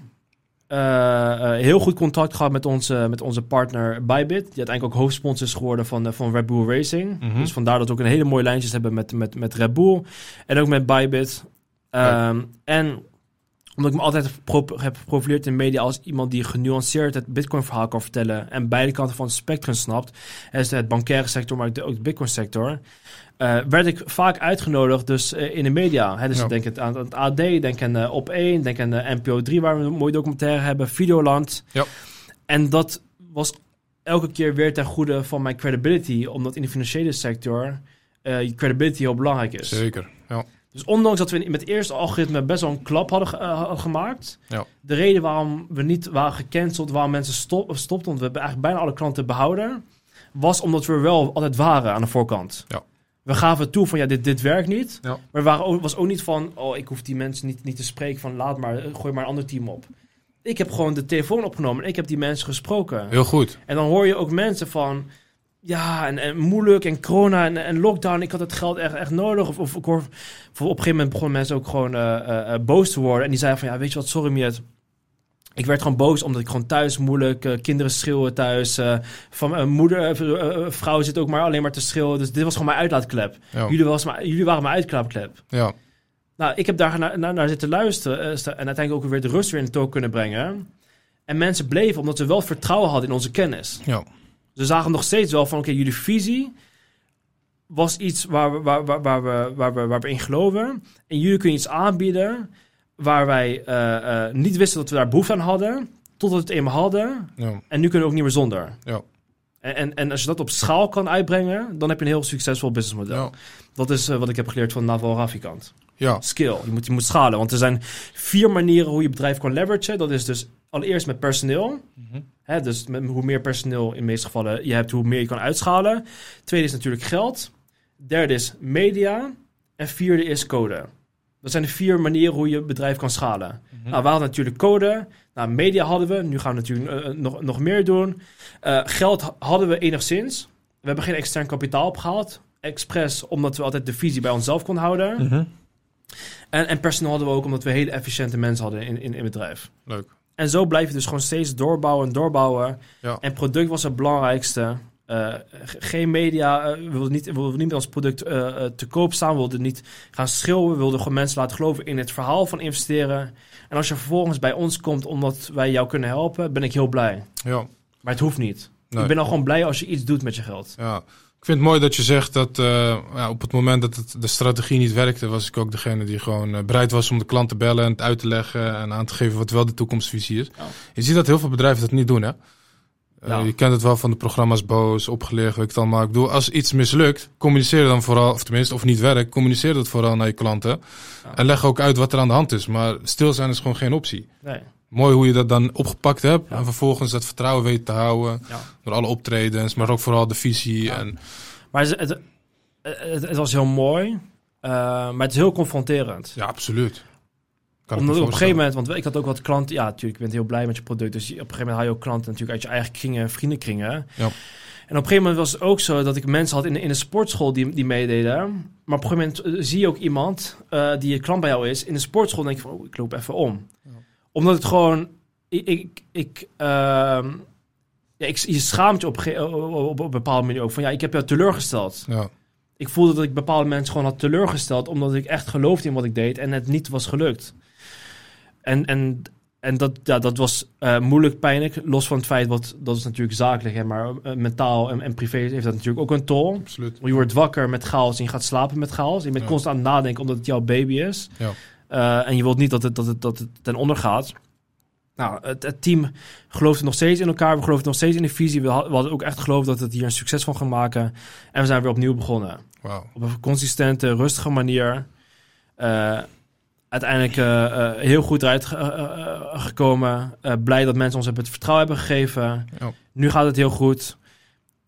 Eh, eh, heel goed contact gehad met onze, met onze partner Bybit. Die uiteindelijk ook hoofdsponsor is geworden van, eh, van Red Bull Racing. Mhm. Dus vandaar dat we ook een hele mooie lijntjes hebben met, met, met Red Bull. En ook met Bybit. Ehm, En omdat ik me altijd heb gepro- heb geprofileerd in de media als iemand die genuanceerd het Bitcoin-verhaal kan vertellen. En beide kanten van het spectrum snapt. En is het bankaire sector, maar ook de Bitcoin-sector. Eh, werd ik vaak uitgenodigd dus eh, in de media. Hè, dus Ja. denk het aan het AD, denk aan eh, Op 1, denk aan eh, NPO 3, waar we een mooie documentaire hebben, Videoland. Ja. En dat was elke keer weer ten goede van mijn credibility, omdat in de financiële sector eh, je credibility heel belangrijk is. Zeker. Ja. Dus ondanks dat we met het eerste algoritme best wel een klap hadden, ge- eh, hadden gemaakt. Ja. De reden waarom we niet waren gecanceld, waarom mensen stop, stopten, want we hebben eigenlijk bijna alle klanten behouden. Was omdat we wel altijd waren aan de voorkant. Ja. We gaven toe van ja, dit, dit werkt niet. Ja. Maar waren ook, was ook niet van, oh, ik hoef die mensen niet, niet te spreken van laat maar, gooi maar een ander team op. Ik heb gewoon de telefoon opgenomen en ik heb die mensen gesproken. Heel goed. En dan hoor je ook mensen van, ja, en, en moeilijk en corona en, en lockdown, ik had het geld echt, echt nodig. Of, of ik hoor, op een gegeven moment begonnen mensen ook gewoon eh, eh, eh, boos te worden. En die zeiden van, ja, weet je wat, sorry Miet. Ik werd gewoon boos omdat ik gewoon thuis moeilijk, eh, kinderen schreeuwen thuis. eh, van mijn moeder, vrouw zit ook maar alleen maar te schreeuwen. Dus dit was gewoon mijn uitlaatklep. Ja. Jullie, was maar, jullie waren mijn uitlaatklep. Ja. Nou, ik heb daar naar, naar, naar zitten luisteren en uiteindelijk ook weer de rust weer in de toon kunnen brengen. En mensen bleven omdat we wel vertrouwen hadden in onze kennis. Ja. Ze zagen nog steeds wel van, oké, jullie visie was iets waar we, waar, waar, waar, we, waar, we, waar we in geloven. En jullie kunnen iets aanbieden waar wij eh, eh, niet wisten dat we daar behoefte aan hadden, totdat we het eenmaal hadden. Ja. En nu kunnen we ook niet meer zonder. Ja. En, en, en als je dat op schaal kan uitbrengen, dan heb je een heel succesvol businessmodel. Ja. Dat is eh, wat ik heb geleerd van Naval Ravikant. Ja. Skill. Je moet, je moet schalen. Want er zijn vier manieren hoe je bedrijf kan leveragen. Dat is dus allereerst met personeel. Mhm. Hè, dus met, hoe meer personeel in de meeste gevallen je hebt, hoe meer je kan uitschalen. Tweede is natuurlijk geld. Derde is media. En vierde is code. Dat zijn de vier manieren hoe je bedrijf kan schalen. Mhm. Nou, we hadden natuurlijk code. Nou, media hadden we. Nu gaan we natuurlijk eh, nog, nog meer doen. Eh, geld ha- hadden we enigszins. We hebben geen extern kapitaal opgehaald. Expres, omdat we altijd de visie bij onszelf konden houden. Mhm. En, en personeel hadden we ook omdat we hele efficiënte mensen hadden in, in, in het bedrijf. Leuk. En zo blijf je dus gewoon steeds doorbouwen en doorbouwen. Ja. En product was het belangrijkste. Eh, geen media, eh, we wilden niet, wilden niet met ons product eh, eh, te koop staan. We wilden niet gaan schreeuwen. We wilden gewoon mensen laten geloven in het verhaal van investeren. En als je vervolgens bij ons komt omdat wij jou kunnen helpen, ben ik heel blij. Ja. Maar het hoeft niet. Nee. Ik ben al gewoon blij als je iets doet met je geld. Ja, ik vind het mooi dat je zegt dat eh, ja, op het moment dat het, de strategie niet werkte, was ik ook degene die gewoon eh, bereid was om de klant te bellen en het uit te leggen en aan te geven wat wel de toekomstvisie is. Ja. Je ziet dat heel veel bedrijven dat niet doen, hè? Eh. Je kent het wel van de programma's Boos, opgeleerd, weet ik het allemaal. Ik bedoel, als iets mislukt, communiceer dan vooral, of tenminste, of niet werkt, communiceer dat vooral naar je klanten. Ja. En leg ook uit wat er aan de hand is. Maar stil zijn is gewoon geen optie. Nee. Mooi hoe je dat dan opgepakt hebt. Ja. En vervolgens dat vertrouwen weet te houden. Door alle optredens, maar ook vooral de visie. En Maar het, het, het, het was heel mooi. eh, maar het is heel confronterend. Ja, absoluut. Ik Omdat op een gegeven moment, want ik had ook wat klanten, ja, natuurlijk, je bent heel blij met je product. Dus je- op een gegeven moment haal je ook klanten natuurlijk uit je eigen kringen, vriendenkringen. Ja. En op een gegeven moment was het ook zo dat ik mensen had in de, in de sportschool die, die meededen. Maar op een gegeven moment eh, zie je ook iemand eh, die een klant bij jou is in de sportschool. denk je van, oh, ik loop even om. Ja. Omdat het gewoon, ik, ik, ik, ehm, ja, ik je schaamt je op, een ge- op, op, op een bepaalde manier ook van, ja, ik heb jou teleurgesteld. Ja, Ik voelde dat ik bepaalde mensen gewoon had teleurgesteld, omdat ik echt geloofde in wat ik deed en het niet was gelukt. En, en, en dat, ja, dat was eh, moeilijk, pijnlijk, los van het feit, wat, dat is natuurlijk zakelijk, hè, maar eh, mentaal en, en privé heeft dat natuurlijk ook een tol. absoluut. Je wordt wakker met chaos en je gaat slapen met chaos. Je bent Ja. constant aan het nadenken omdat het jouw baby is. Ja. Eh, en je wilt niet dat het, dat het, dat het ten onder gaat. Nou, het, het team geloofde nog steeds in elkaar. We geloofden nog steeds in de visie. We, had- we hadden ook echt geloofd dat het hier een succes van gaan maken. En we zijn weer opnieuw begonnen. Wauw. Op een consistente, rustige manier. Eh, uiteindelijk eh, eh, heel goed eruit eh, gekomen. Blij dat mensen ons hebben het vertrouwen hebben gegeven. Nu gaat het heel goed.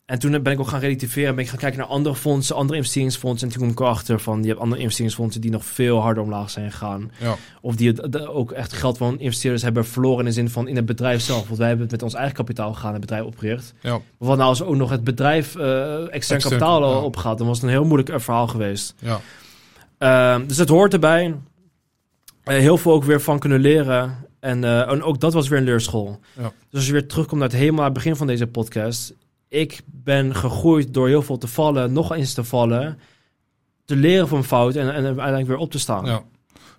En toen ben ik ook gaan relativeren. Ben ik gaan kijken naar andere fondsen, andere investeringsfondsen. En toen kom ik erachter van, je hebt andere investeringsfondsen die nog veel harder omlaag zijn gegaan. Ja. Of die het, de- ook echt geld van investeerders hebben verloren in de zin van in het bedrijf zelf. Want wij hebben het met ons eigen kapitaal gegaan, het bedrijf opgericht. Ja. Maar wat nou als ook nog het bedrijf eh extern kapitaal ja. opgaat, dan was het een heel moeilijk verhaal geweest. Ja. Ehm, dus het hoort erbij. Eh, heel veel ook weer van kunnen leren. En, eh, en ook dat was weer een leerschool. Ja. Dus als je weer terugkomt naar het helemaal het begin van deze podcast. Ik ben gegroeid door heel veel te vallen, nog eens te vallen. Te leren van fout en, en uiteindelijk weer op te staan. ja.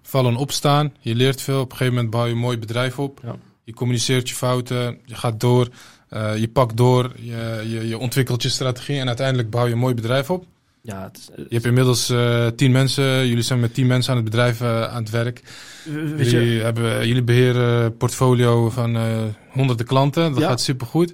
Vallen opstaan. Je leert veel. Op een gegeven moment bouw je een mooi bedrijf op. Ja. Je communiceert je fouten. Je gaat door. eh, je pakt door. Je, je, je ontwikkelt je strategie. En uiteindelijk bouw je een mooi bedrijf op. Ja, het, Je hebt inmiddels eh, tien mensen. Jullie zijn met tien mensen aan het bedrijf eh, aan het werk. weet je, Jullie, hebben, jullie beheren een portfolio van eh, honderden klanten. Dat Ja. gaat supergoed.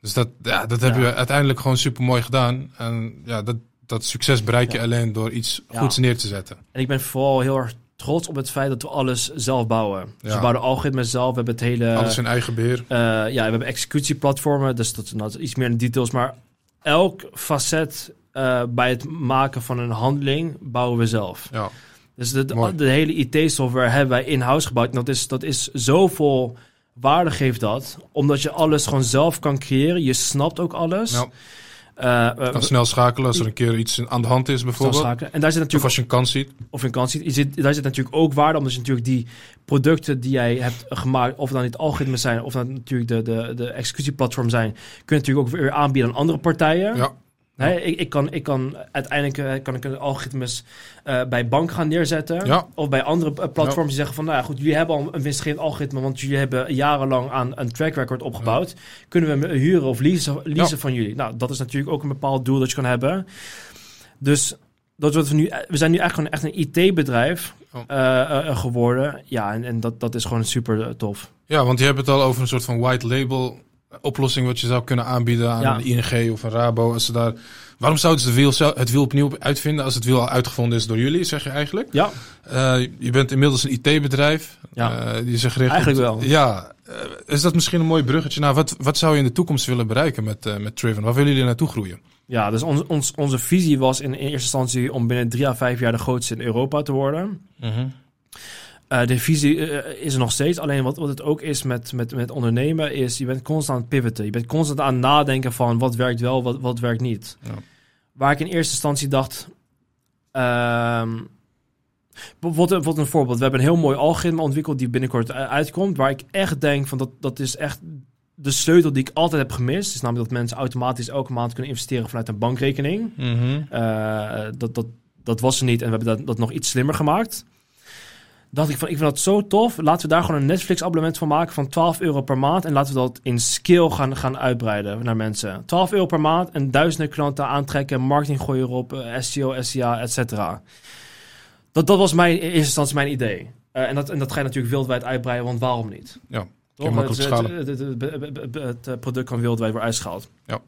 Dus dat, ja, dat hebben we uiteindelijk gewoon super mooi gedaan. En ja, dat dat succes bereik je Ja. alleen door iets Ja. goeds neer te zetten. En ik ben vooral heel erg trots op het feit dat we alles zelf bouwen. Dus we bouwen algoritmes zelf, we hebben het hele... Alles in eigen beheer. Eh, ja, we hebben executieplatformen, dus dat is nou, iets meer in de details. Maar elk facet eh, bij het maken van een handeling bouwen we zelf. Ja. Dus de, de, hele IT-software hebben wij in-house gebouwd. En dat is, dat is zoveel waarde geeft dat. Omdat je alles gewoon zelf kan creëren. Je snapt ook alles. Ja. Eh, eh, Kan snel schakelen als er een keer iets aan de hand is, bijvoorbeeld. schakelen. En daar zit Of natuurlijk als je een kans ziet. of een kans ziet. Je zit, daar zit natuurlijk ook waarde, omdat je natuurlijk die producten die jij hebt gemaakt, of dan niet algoritmes zijn, of dan natuurlijk de, de, de executieplatform zijn, kun je natuurlijk ook weer aanbieden aan andere partijen. Ja. Ik, ik, kan, ik kan uiteindelijk eh, kan ik een algoritmes eh, bij bank gaan neerzetten. Ja. Of bij andere eh, platforms die zeggen van, nou ja, goed, jullie hebben al een winstgevend algoritme, want jullie hebben jarenlang aan een track record opgebouwd. Kunnen we hem huren of leasen, leasen van jullie? Nou, dat is natuurlijk ook een bepaald doel dat je kan hebben. Dus dat wat we nu, we zijn nu eigenlijk gewoon echt een IT-bedrijf Oh. geworden. Ja, en, en dat, dat is gewoon super tof. Ja, want je hebt het al over een soort van white label oplossing wat je zou kunnen aanbieden aan Ja. een ING of een Rabo. Als ze daar... Waarom zouden ze de wiel, zelf- het wiel opnieuw uitvinden als het wiel al uitgevonden is door jullie, zeg je eigenlijk? Ja, Eh, je bent inmiddels een IT-bedrijf. Ja. Eh, die zich richt op- Eigenlijk wel. Ja. Eh, is dat misschien een mooi bruggetje? Nou, wat, wat zou je in de toekomst willen bereiken met, met Triven? Waar willen jullie naartoe groeien? ja dus ons, ons, onze visie was in, in eerste instantie om binnen drie à vijf jaar de grootste in Europa te worden. Eh, de visie eh, is er nog steeds. Alleen wat, wat het ook is met, met, met ondernemen, is je bent constant aan het pivoten. Je bent constant aan het nadenken van wat werkt wel, wat, wat werkt niet. Ja. Waar ik in eerste instantie dacht. ehm wat, wat een voorbeeld. We hebben een heel mooi algoritme ontwikkeld die binnenkort eh, uitkomt. Waar ik echt denk van dat, dat is echt de sleutel die ik altijd heb gemist. Is namelijk dat mensen automatisch elke maand kunnen investeren vanuit een bankrekening. Eh, dat, dat, dat was er niet en we hebben dat, dat nog iets slimmer gemaakt. Dacht ik van, ik vind dat zo tof. Laten we daar gewoon een Netflix-abonnement van maken van 12 euro per maand. En laten we dat in skill gaan, gaan uitbreiden naar mensen. 12 euro per maand en duizenden klanten aantrekken. Marketing gooien erop, eh, SEO, SEA, et cetera. Dat, dat was mijn, in eerste instantie mijn idee. Eh, en, dat, en dat ga je natuurlijk wereldwijd uitbreiden, want waarom niet? Ja, Toch? het, het, eh, product kan wereldwijd worden uitgeschaald. Ja.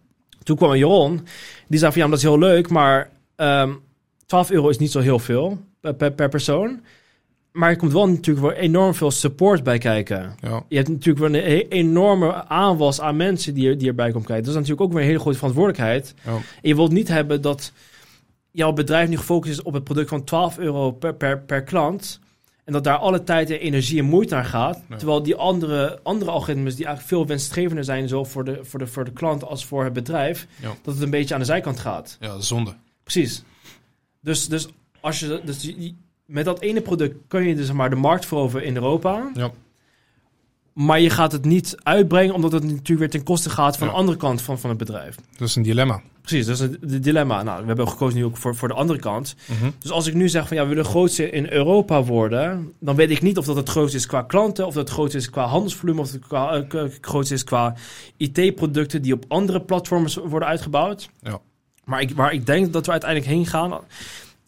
Toen kwam een Jeroen, die zei van ja, dat is heel leuk, maar ehm 12 euro is niet zo heel veel per, per, per persoon. Maar er komt wel natuurlijk wel enorm veel support bij kijken. Ja. Je hebt natuurlijk wel een he- enorme aanwas aan mensen die, er, die erbij komen kijken. Dat is natuurlijk ook weer een hele grote verantwoordelijkheid. Ja. En je wilt niet hebben dat jouw bedrijf nu gefocust is op het product van 12 euro per, per, per klant. En dat daar alle tijd en energie en moeite naar gaat. Ja. Terwijl die andere, andere algoritmes die eigenlijk veel winstgevender zijn, zowel voor de, voor, de, voor de klant als voor het bedrijf, dat het een beetje aan de zijkant gaat. ja, zonde. Precies. Dus, dus, als je, dus je- met dat ene product kun je dus maar de markt veroveren in Europa. Ja. Maar je gaat het niet uitbrengen, omdat het natuurlijk weer ten koste gaat van Ja. de andere kant van, van het bedrijf. Dat is een dilemma. Precies, dat is het dilemma. Nou, we hebben gekozen nu ook voor, voor de andere kant. Mhm. Dus als ik nu zeg van ja, we willen grootste in Europa worden, dan weet ik niet of dat het grootste is qua klanten, of dat het grootste is qua handelsvolume, of het qua, eh, grootste is qua IT-producten die op andere platforms worden uitgebouwd. Ja. Maar ik, waar ik denk dat we uiteindelijk heen gaan,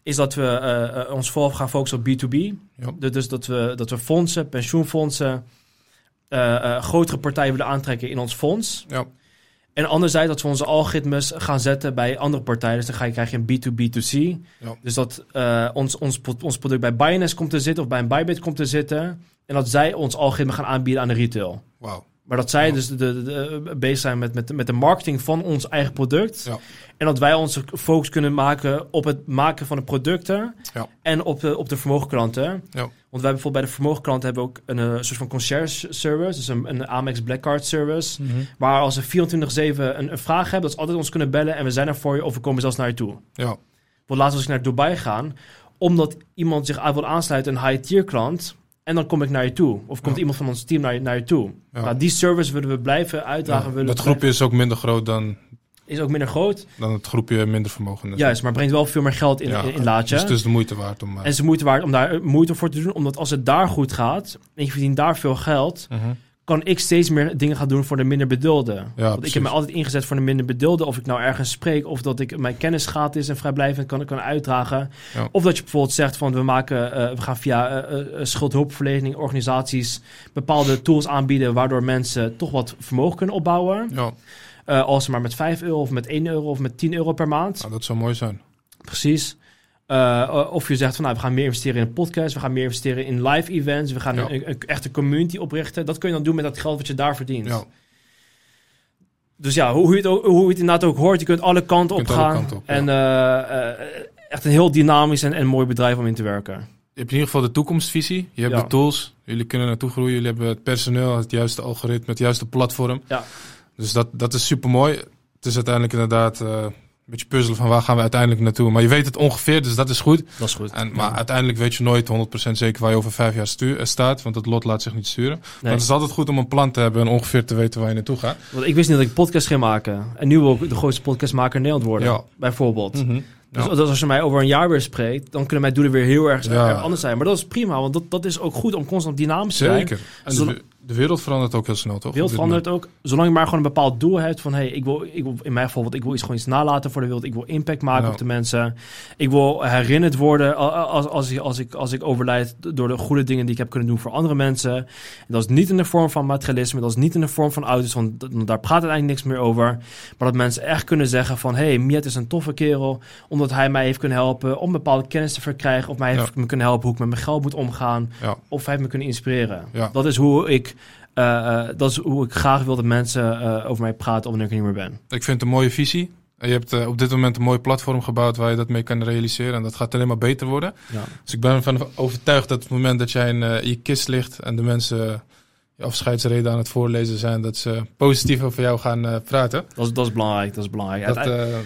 is dat we eh, eh, ons vooral gaan focussen op B2B. Ja. Dus- dat we, dat we fondsen, pensioenfondsen, eh, grotere partijen willen aantrekken in ons fonds. Ja. En anderzijds dat we onze algoritmes gaan zetten bij andere partijen. Dus dan ga je, krijg je een B2B2C. Ja. Dus dat ons, ons, ons product bij Binance komt te zitten of bij een Bybit komt te zitten. En dat zij ons algoritme gaan aanbieden aan de retail. Wauw. Maar dat zij Ja. dus de, de, de- bezig zijn met, met, met de marketing van ons eigen product. Ja. En dat wij onze focus kunnen maken op het maken van de producten. Ja. En op de, op de vermogenklanten. Ja. Want wij bijvoorbeeld bij de vermogenklanten hebben we ook een, eh, soort van concierge service. Dus een, een Amex Black Card service. Mhm. Waar als we 24-7 een, een vraag hebben, dat ze altijd ons kunnen bellen. En we zijn er voor je of we komen zelfs naar je toe. Ja. Want laatst was ik naar Dubai gaan. Omdat iemand zich aan wil aansluiten, een high-tier klant. En dan kom ik naar je toe. Of komt Ja. iemand van ons team naar je, naar je toe. Ja. Nou, die service willen we blijven uitdragen. Ja, willen dat groepje is ook minder groot dan, is ook minder groot. dan het groepje minder vermogen. Juist, maar brengt wel veel meer geld in, in, in laadje. Dus het is de moeite waard om... eh, En ze moeite waard om daar eh, moeite voor te doen. Omdat als het daar goed gaat en je verdient daar veel geld, mhm. Kan ik steeds meer dingen gaan doen voor de minder bedeelden. Want ik heb me altijd ingezet voor de minder bedeelden. Of ik nou ergens spreek, of dat ik mijn kennis gratis en vrijblijvend kan, kan uitdragen. Ja. Of dat je bijvoorbeeld zegt van we maken, eh, we gaan via eh, schuldhulpverlening, organisaties bepaalde tools aanbieden, waardoor mensen toch wat vermogen kunnen opbouwen. Ja, als ze maar met 5 euro of met 1 euro of met 10 euro per maand. nou, dat zou mooi zijn. Precies. Uh, of je zegt van nou, we gaan meer investeren in een podcast, we gaan meer investeren in live events, we gaan Ja. een, een echte community oprichten. Dat kun je dan doen met dat geld wat je daar verdient. Ja. Dus ja, hoe, hoe, je het ook, hoe je het inderdaad ook hoort, je kunt alle kanten op kunt alle gaan. kanten op, ja. en eh, eh, echt een heel dynamisch en, en mooi bedrijf om in te werken. Je hebt in ieder geval de toekomstvisie. Je hebt de tools. Jullie kunnen naartoe groeien. Jullie hebben het personeel, het juiste algoritme, het juiste platform. Ja. Dus dat, dat is super mooi. Het is uiteindelijk inderdaad eh, beetje puzzelen van waar gaan we uiteindelijk naartoe. Maar je weet het ongeveer, dus dat is goed. Dat is goed. En, maar uiteindelijk weet je nooit 100% zeker waar je over vijf jaar eh, staat. Want het lot laat zich niet sturen. Maar het is altijd goed om een plan te hebben en ongeveer te weten waar je naartoe gaat. Want ik wist niet dat ik podcast ging maken. En nu wil ik de grootste podcastmaker in Nederland worden. Ja. Bijvoorbeeld. Dus Ja. dat als je mij over een jaar weer spreekt, dan kunnen mijn doelen weer heel erg anders zijn. Maar dat is prima, want dat, dat is ook goed om constant dynamisch te zijn. Zeker. En de, wereld verandert ook heel snel, toch? De wereld verandert ook. Zolang je maar gewoon een bepaald doel hebt van... Hey, ik wil, ik wil, in mijn geval, want ik wil iets gewoon iets nalaten voor de wereld. Ik wil impact maken Ja. op de mensen. Ik wil herinnerd worden als, als, ik, als, ik, als ik overlijd... door de goede dingen die ik heb kunnen doen voor andere mensen. En dat is niet in de vorm van materialisme. Dat is niet in de vorm van auto's. Want daar praat het eigenlijk niks meer over. Maar dat mensen echt kunnen zeggen van... Hey, Miet is een toffe kerel. Omdat hij mij heeft kunnen helpen om bepaalde kennis te verkrijgen. Of mij heeft Ja. me kunnen helpen hoe ik met mijn geld moet omgaan. Ja. Of hij heeft me kunnen inspireren. Dat is hoe ik... eh, dat is hoe ik graag wil dat mensen eh, over mij praten wanneer ik er niet meer ben. Ik vind het een mooie visie. Je hebt op dit moment een mooi platform gebouwd waar je dat mee kan realiseren. En dat gaat alleen maar beter worden. Ja. Dus ik ben ervan overtuigd dat op het moment dat jij in je kist ligt en de mensen je afscheidsreden aan het voorlezen zijn, dat ze positief over jou gaan praten. Dat, is, dat is belangrijk. Dat is belangrijk. Dat,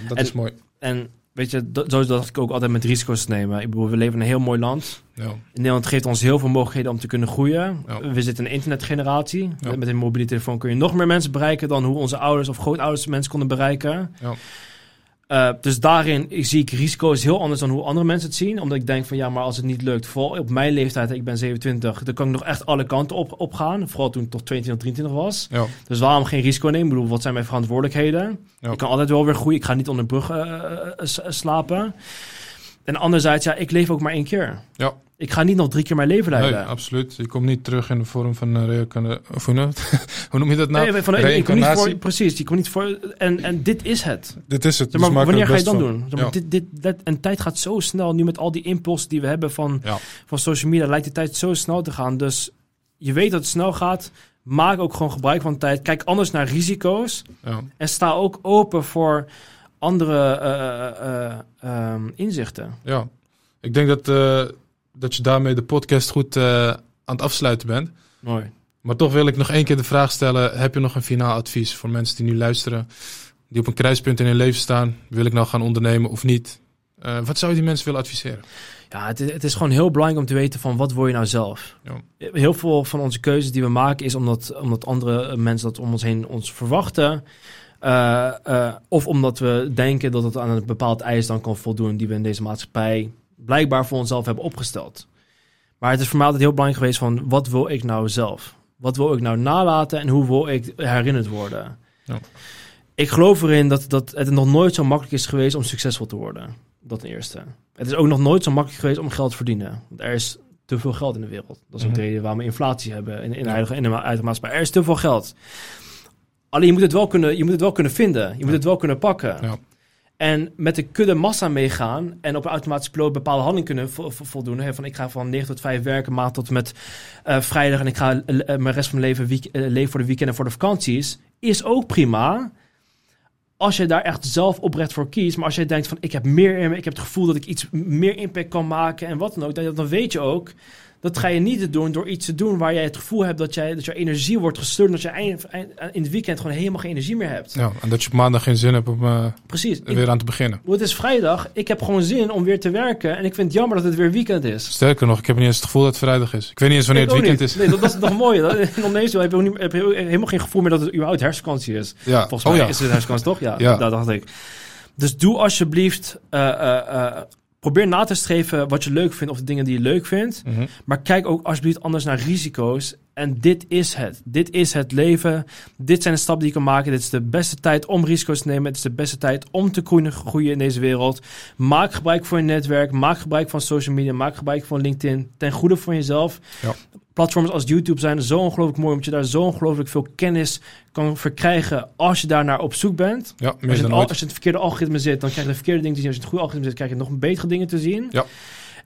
dat en- is mooi. en weet je, dat, zo dacht ik ook altijd met risico's te nemen. Ik bedoel, we leven in een heel mooi land. Ja. Nederland geeft ons heel veel mogelijkheden om te kunnen groeien. Ja. We zitten in een internetgeneratie. Ja. Met een mobiele telefoon kun je nog meer mensen bereiken dan hoe onze ouders of grootouders mensen konden bereiken. Ja. Eh, dus daarin zie ik risico's heel anders dan hoe andere mensen het zien. Omdat ik denk van ja, maar als het niet lukt, vooral op mijn leeftijd, ik ben 27, dan kan ik nog echt alle kanten op, op gaan. Vooral toen ik toch 22, 23 was. Ja. Dus waarom geen risico nemen? Ik bedoel, wat zijn mijn verantwoordelijkheden? Ja. Ik kan altijd wel weer groeien. Ik ga niet onder de brug eh, eh, slapen. En anderzijds, ja, ik leef ook maar één keer. Ja. Ik ga niet nog drie keer mijn leven Nee, leiden. absoluut. Je komt niet terug in de vorm van een reïncarnatie. Of hoe, noem- je dat nou? Nee, van, ik, kom niet Reïncarnatie. voor, precies, ik kom niet voor. En, en dit is het. Dit is het. Zeg dus maar, er wanneer ga je dan van. doen? Zeg maar, Ja. dit, dit, dat, en tijd gaat zo snel. Nu met al die impulsen die we hebben van, Ja. van social media, lijkt de tijd zo snel te gaan. Dus je weet dat het snel gaat. Maak ook gewoon gebruik van tijd. Kijk anders naar risico's. Ja. En sta ook open voor andere eh, eh, ehm, inzichten. ja. Ik denk dat, eh, dat je daarmee de podcast goed eh, aan het afsluiten bent. Mooi. Maar toch wil ik nog één keer de vraag stellen: heb je nog een finaal advies voor mensen die nu luisteren, die op een kruispunt in hun leven staan? Wil ik nou gaan ondernemen of niet? Eh, wat zou je die mensen willen adviseren? Ja, het, is- het is gewoon heel belangrijk om te weten van wat wil je nou zelf. Ja. Heel veel van onze keuzes die we maken is omdat, omdat andere mensen dat om ons heen ons verwachten. Eh, eh, of omdat we denken dat het aan een bepaald eis dan kan voldoen die we in deze maatschappij blijkbaar voor onszelf hebben opgesteld. Maar het is voor mij altijd heel belangrijk geweest van wat wil ik nou zelf? Wat wil ik nou nalaten en hoe wil ik herinnerd worden? Ja. Ik geloof erin dat, dat het nog nooit zo makkelijk is geweest om succesvol te worden. Dat ten eerste. Het is ook nog nooit zo makkelijk geweest om geld te verdienen. Want er is te veel geld in de wereld. Dat is ook Mhm. de reden waarom we inflatie hebben in, in de huidige in de huidige maatschappij. Er is te veel geld. Alleen je moet het wel kunnen, je moet het wel kunnen vinden. Je moet het wel kunnen pakken. Ja. En met de kudde massa meegaan en op een automatische piloot bepaalde handeling kunnen vo- vo- voldoen. Hè, van ik ga van 9 tot 5 werken, maand tot met eh, vrijdag en ik ga eh, mijn rest van mijn leven week, eh, leven voor de weekend en voor de vakanties. Is ook prima. Als je daar echt zelf oprecht voor kiest. Maar als jij denkt van ik heb meer in me, ik heb het gevoel dat ik iets meer impact kan maken en wat dan ook. Dan, dan weet je ook, dat ga je niet doen door iets te doen waar jij het gevoel hebt dat, jij, dat je energie wordt gestuurd. Dat je eind- eind- in het weekend gewoon helemaal geen energie meer hebt. Ja, en dat je op maandag geen zin hebt om eh, Precies. Ik- weer aan te beginnen. het is vrijdag. Ik heb gewoon zin om weer te werken. En ik vind het jammer dat het weer weekend is. Sterker nog, ik heb niet eens het gevoel dat het vrijdag is. Ik weet niet eens wanneer het weekend niet. is. Nee, dat, dat is nog mooi. Dat- In Indonesië heb je, ook niet, heb je helemaal geen gevoel meer dat het überhaupt herfstvakantie is. Ja. Volgens oh mij ja. is het herfstvakantie toch? Ja, Ja. dat dacht ik. Dus doe alsjeblieft... eh, eh, probeer na te streven wat je leuk vindt of de dingen die je leuk vindt. Mhm. Maar kijk ook alsjeblieft anders naar risico's. En dit is het. Dit is het leven. Dit zijn de stappen die je kan maken. Dit is de beste tijd om risico's te nemen. Het is de beste tijd om te groeien, groeien in deze wereld. Maak gebruik van je netwerk. Maak gebruik van social media. Maak gebruik van LinkedIn. Ten goede voor jezelf. Ja. Platforms als YouTube zijn zo ongelooflijk mooi, omdat je daar zo ongelooflijk veel kennis kan verkrijgen als je daar naar op zoek bent. Ja, Als je, dan het, al- ooit. als je in het verkeerde algoritme zit, dan krijg je de verkeerde dingen te zien. Als je in het goede algoritme zit, krijg je nog betere dingen te zien. Ja.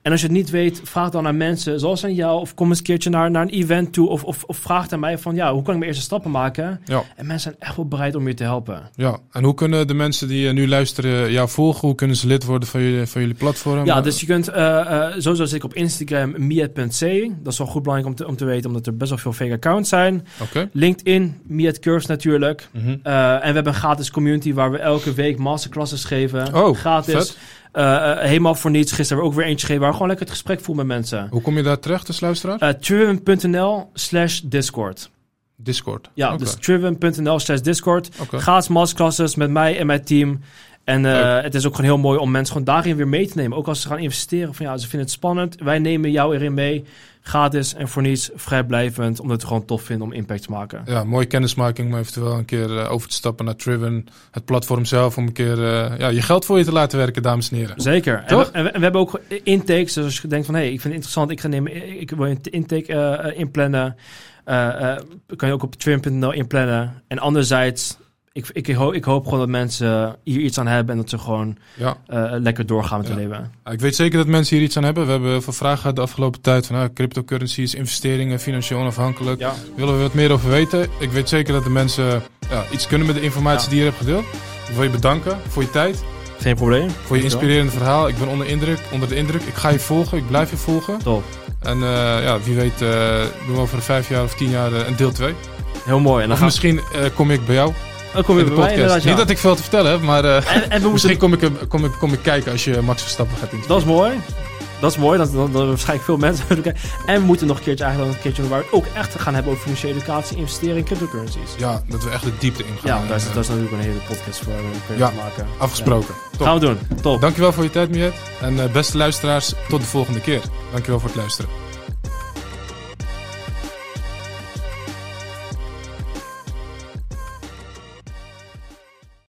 En als je het niet weet, vraag dan aan mensen zoals aan jou. Of kom eens een keertje naar, naar een event toe. Of, of, of vraag aan mij van, ja, hoe kan ik mijn eerste stappen maken? Ja. En mensen zijn echt wel bereid om je te helpen. Ja, en hoe kunnen de mensen die eh, nu luisteren jou volgen? Hoe kunnen ze lid worden van jullie, van jullie platform? Ja, dus je kunt, eh eh sowieso zit ik op Instagram, miet.c. Dat is wel goed belangrijk om te, om te weten, omdat er best wel veel fake accounts zijn. Oké. LinkedIn, Miet Curves natuurlijk. Eh, en we hebben een gratis community waar we elke week masterclasses geven. Oh, gratis. vet. Eh, eh, helemaal voor niets. Gisteren hebben we ook weer eentje gegeven waar gewoon lekker het gesprek voeren met mensen. Hoe kom je daar terecht als luisteraar? Uh, Triven.nl slash Discord. Discord. Ja, dus Triven.nl slash Discord. Oké. Gratis masterclasses met mij en mijn team. En eh, het is ook gewoon heel mooi om mensen gewoon daarin weer mee te nemen. Ook als ze gaan investeren. Van ja, ze vinden het spannend. Wij nemen jou erin mee. Gratis en voor niets. Vrijblijvend. Omdat we het gewoon tof vinden om impact te maken. Ja, mooie kennismaking om eventueel een keer eh, over te stappen naar Triven. Het platform zelf om een keer eh, ja, je geld voor je te laten werken, dames en heren. Zeker. En Toch? we, en, we, en we hebben ook intakes. Dus als je denkt van, hé, hey, ik vind het interessant. Ik ga nemen, ik wil een intake eh, inplannen. kan je ook op trim.nl inplannen. En anderzijds, ik, ik, hoop, ik hoop gewoon dat mensen hier iets aan hebben. En dat ze gewoon Ja. eh, lekker doorgaan met Ja. hun leven. Ik weet zeker dat mensen hier iets aan hebben. We hebben veel vragen gehad de afgelopen tijd van ah, cryptocurrencies, investeringen, financieel onafhankelijk. Ja. Willen we wat meer over weten? Ik weet zeker dat de mensen iets kunnen met de informatie die je hebt gedeeld. Ik wil je bedanken voor je tijd, Geen probleem. voor je inspirerende verhaal. Ik ben onder, indruk, onder de indruk. Ik ga je volgen, ik blijf je volgen. Top. En eh, ja, wie weet eh, doen we over vijf jaar of tien jaar een deel 2. Heel mooi. En dan Of gaan misschien kom ik bij jou we... kom je in bij podcast. ja. Niet dat ik veel te vertellen heb, maar eh, En, en we moeten... misschien kom ik, kom, ik, kom ik kijken als je Max Verstappen gaat interviewen. Dat is mooi. Dat is mooi, dat, dat, dat waarschijnlijk veel mensen kijken. En we moeten nog een keertje eigenlijk een keertje waar we het ook echt gaan hebben over financiële educatie, investeren in cryptocurrencies. Ja, dat we echt de diepte ingaan. Ja, daar is, Eh, daar is natuurlijk een hele podcast voor eh, je Ja. maken. Afgesproken. Ja. Top. Gaan we doen. Top. Dankjewel voor je tijd, Miet. En eh, beste luisteraars, tot de volgende keer. Dankjewel voor het luisteren.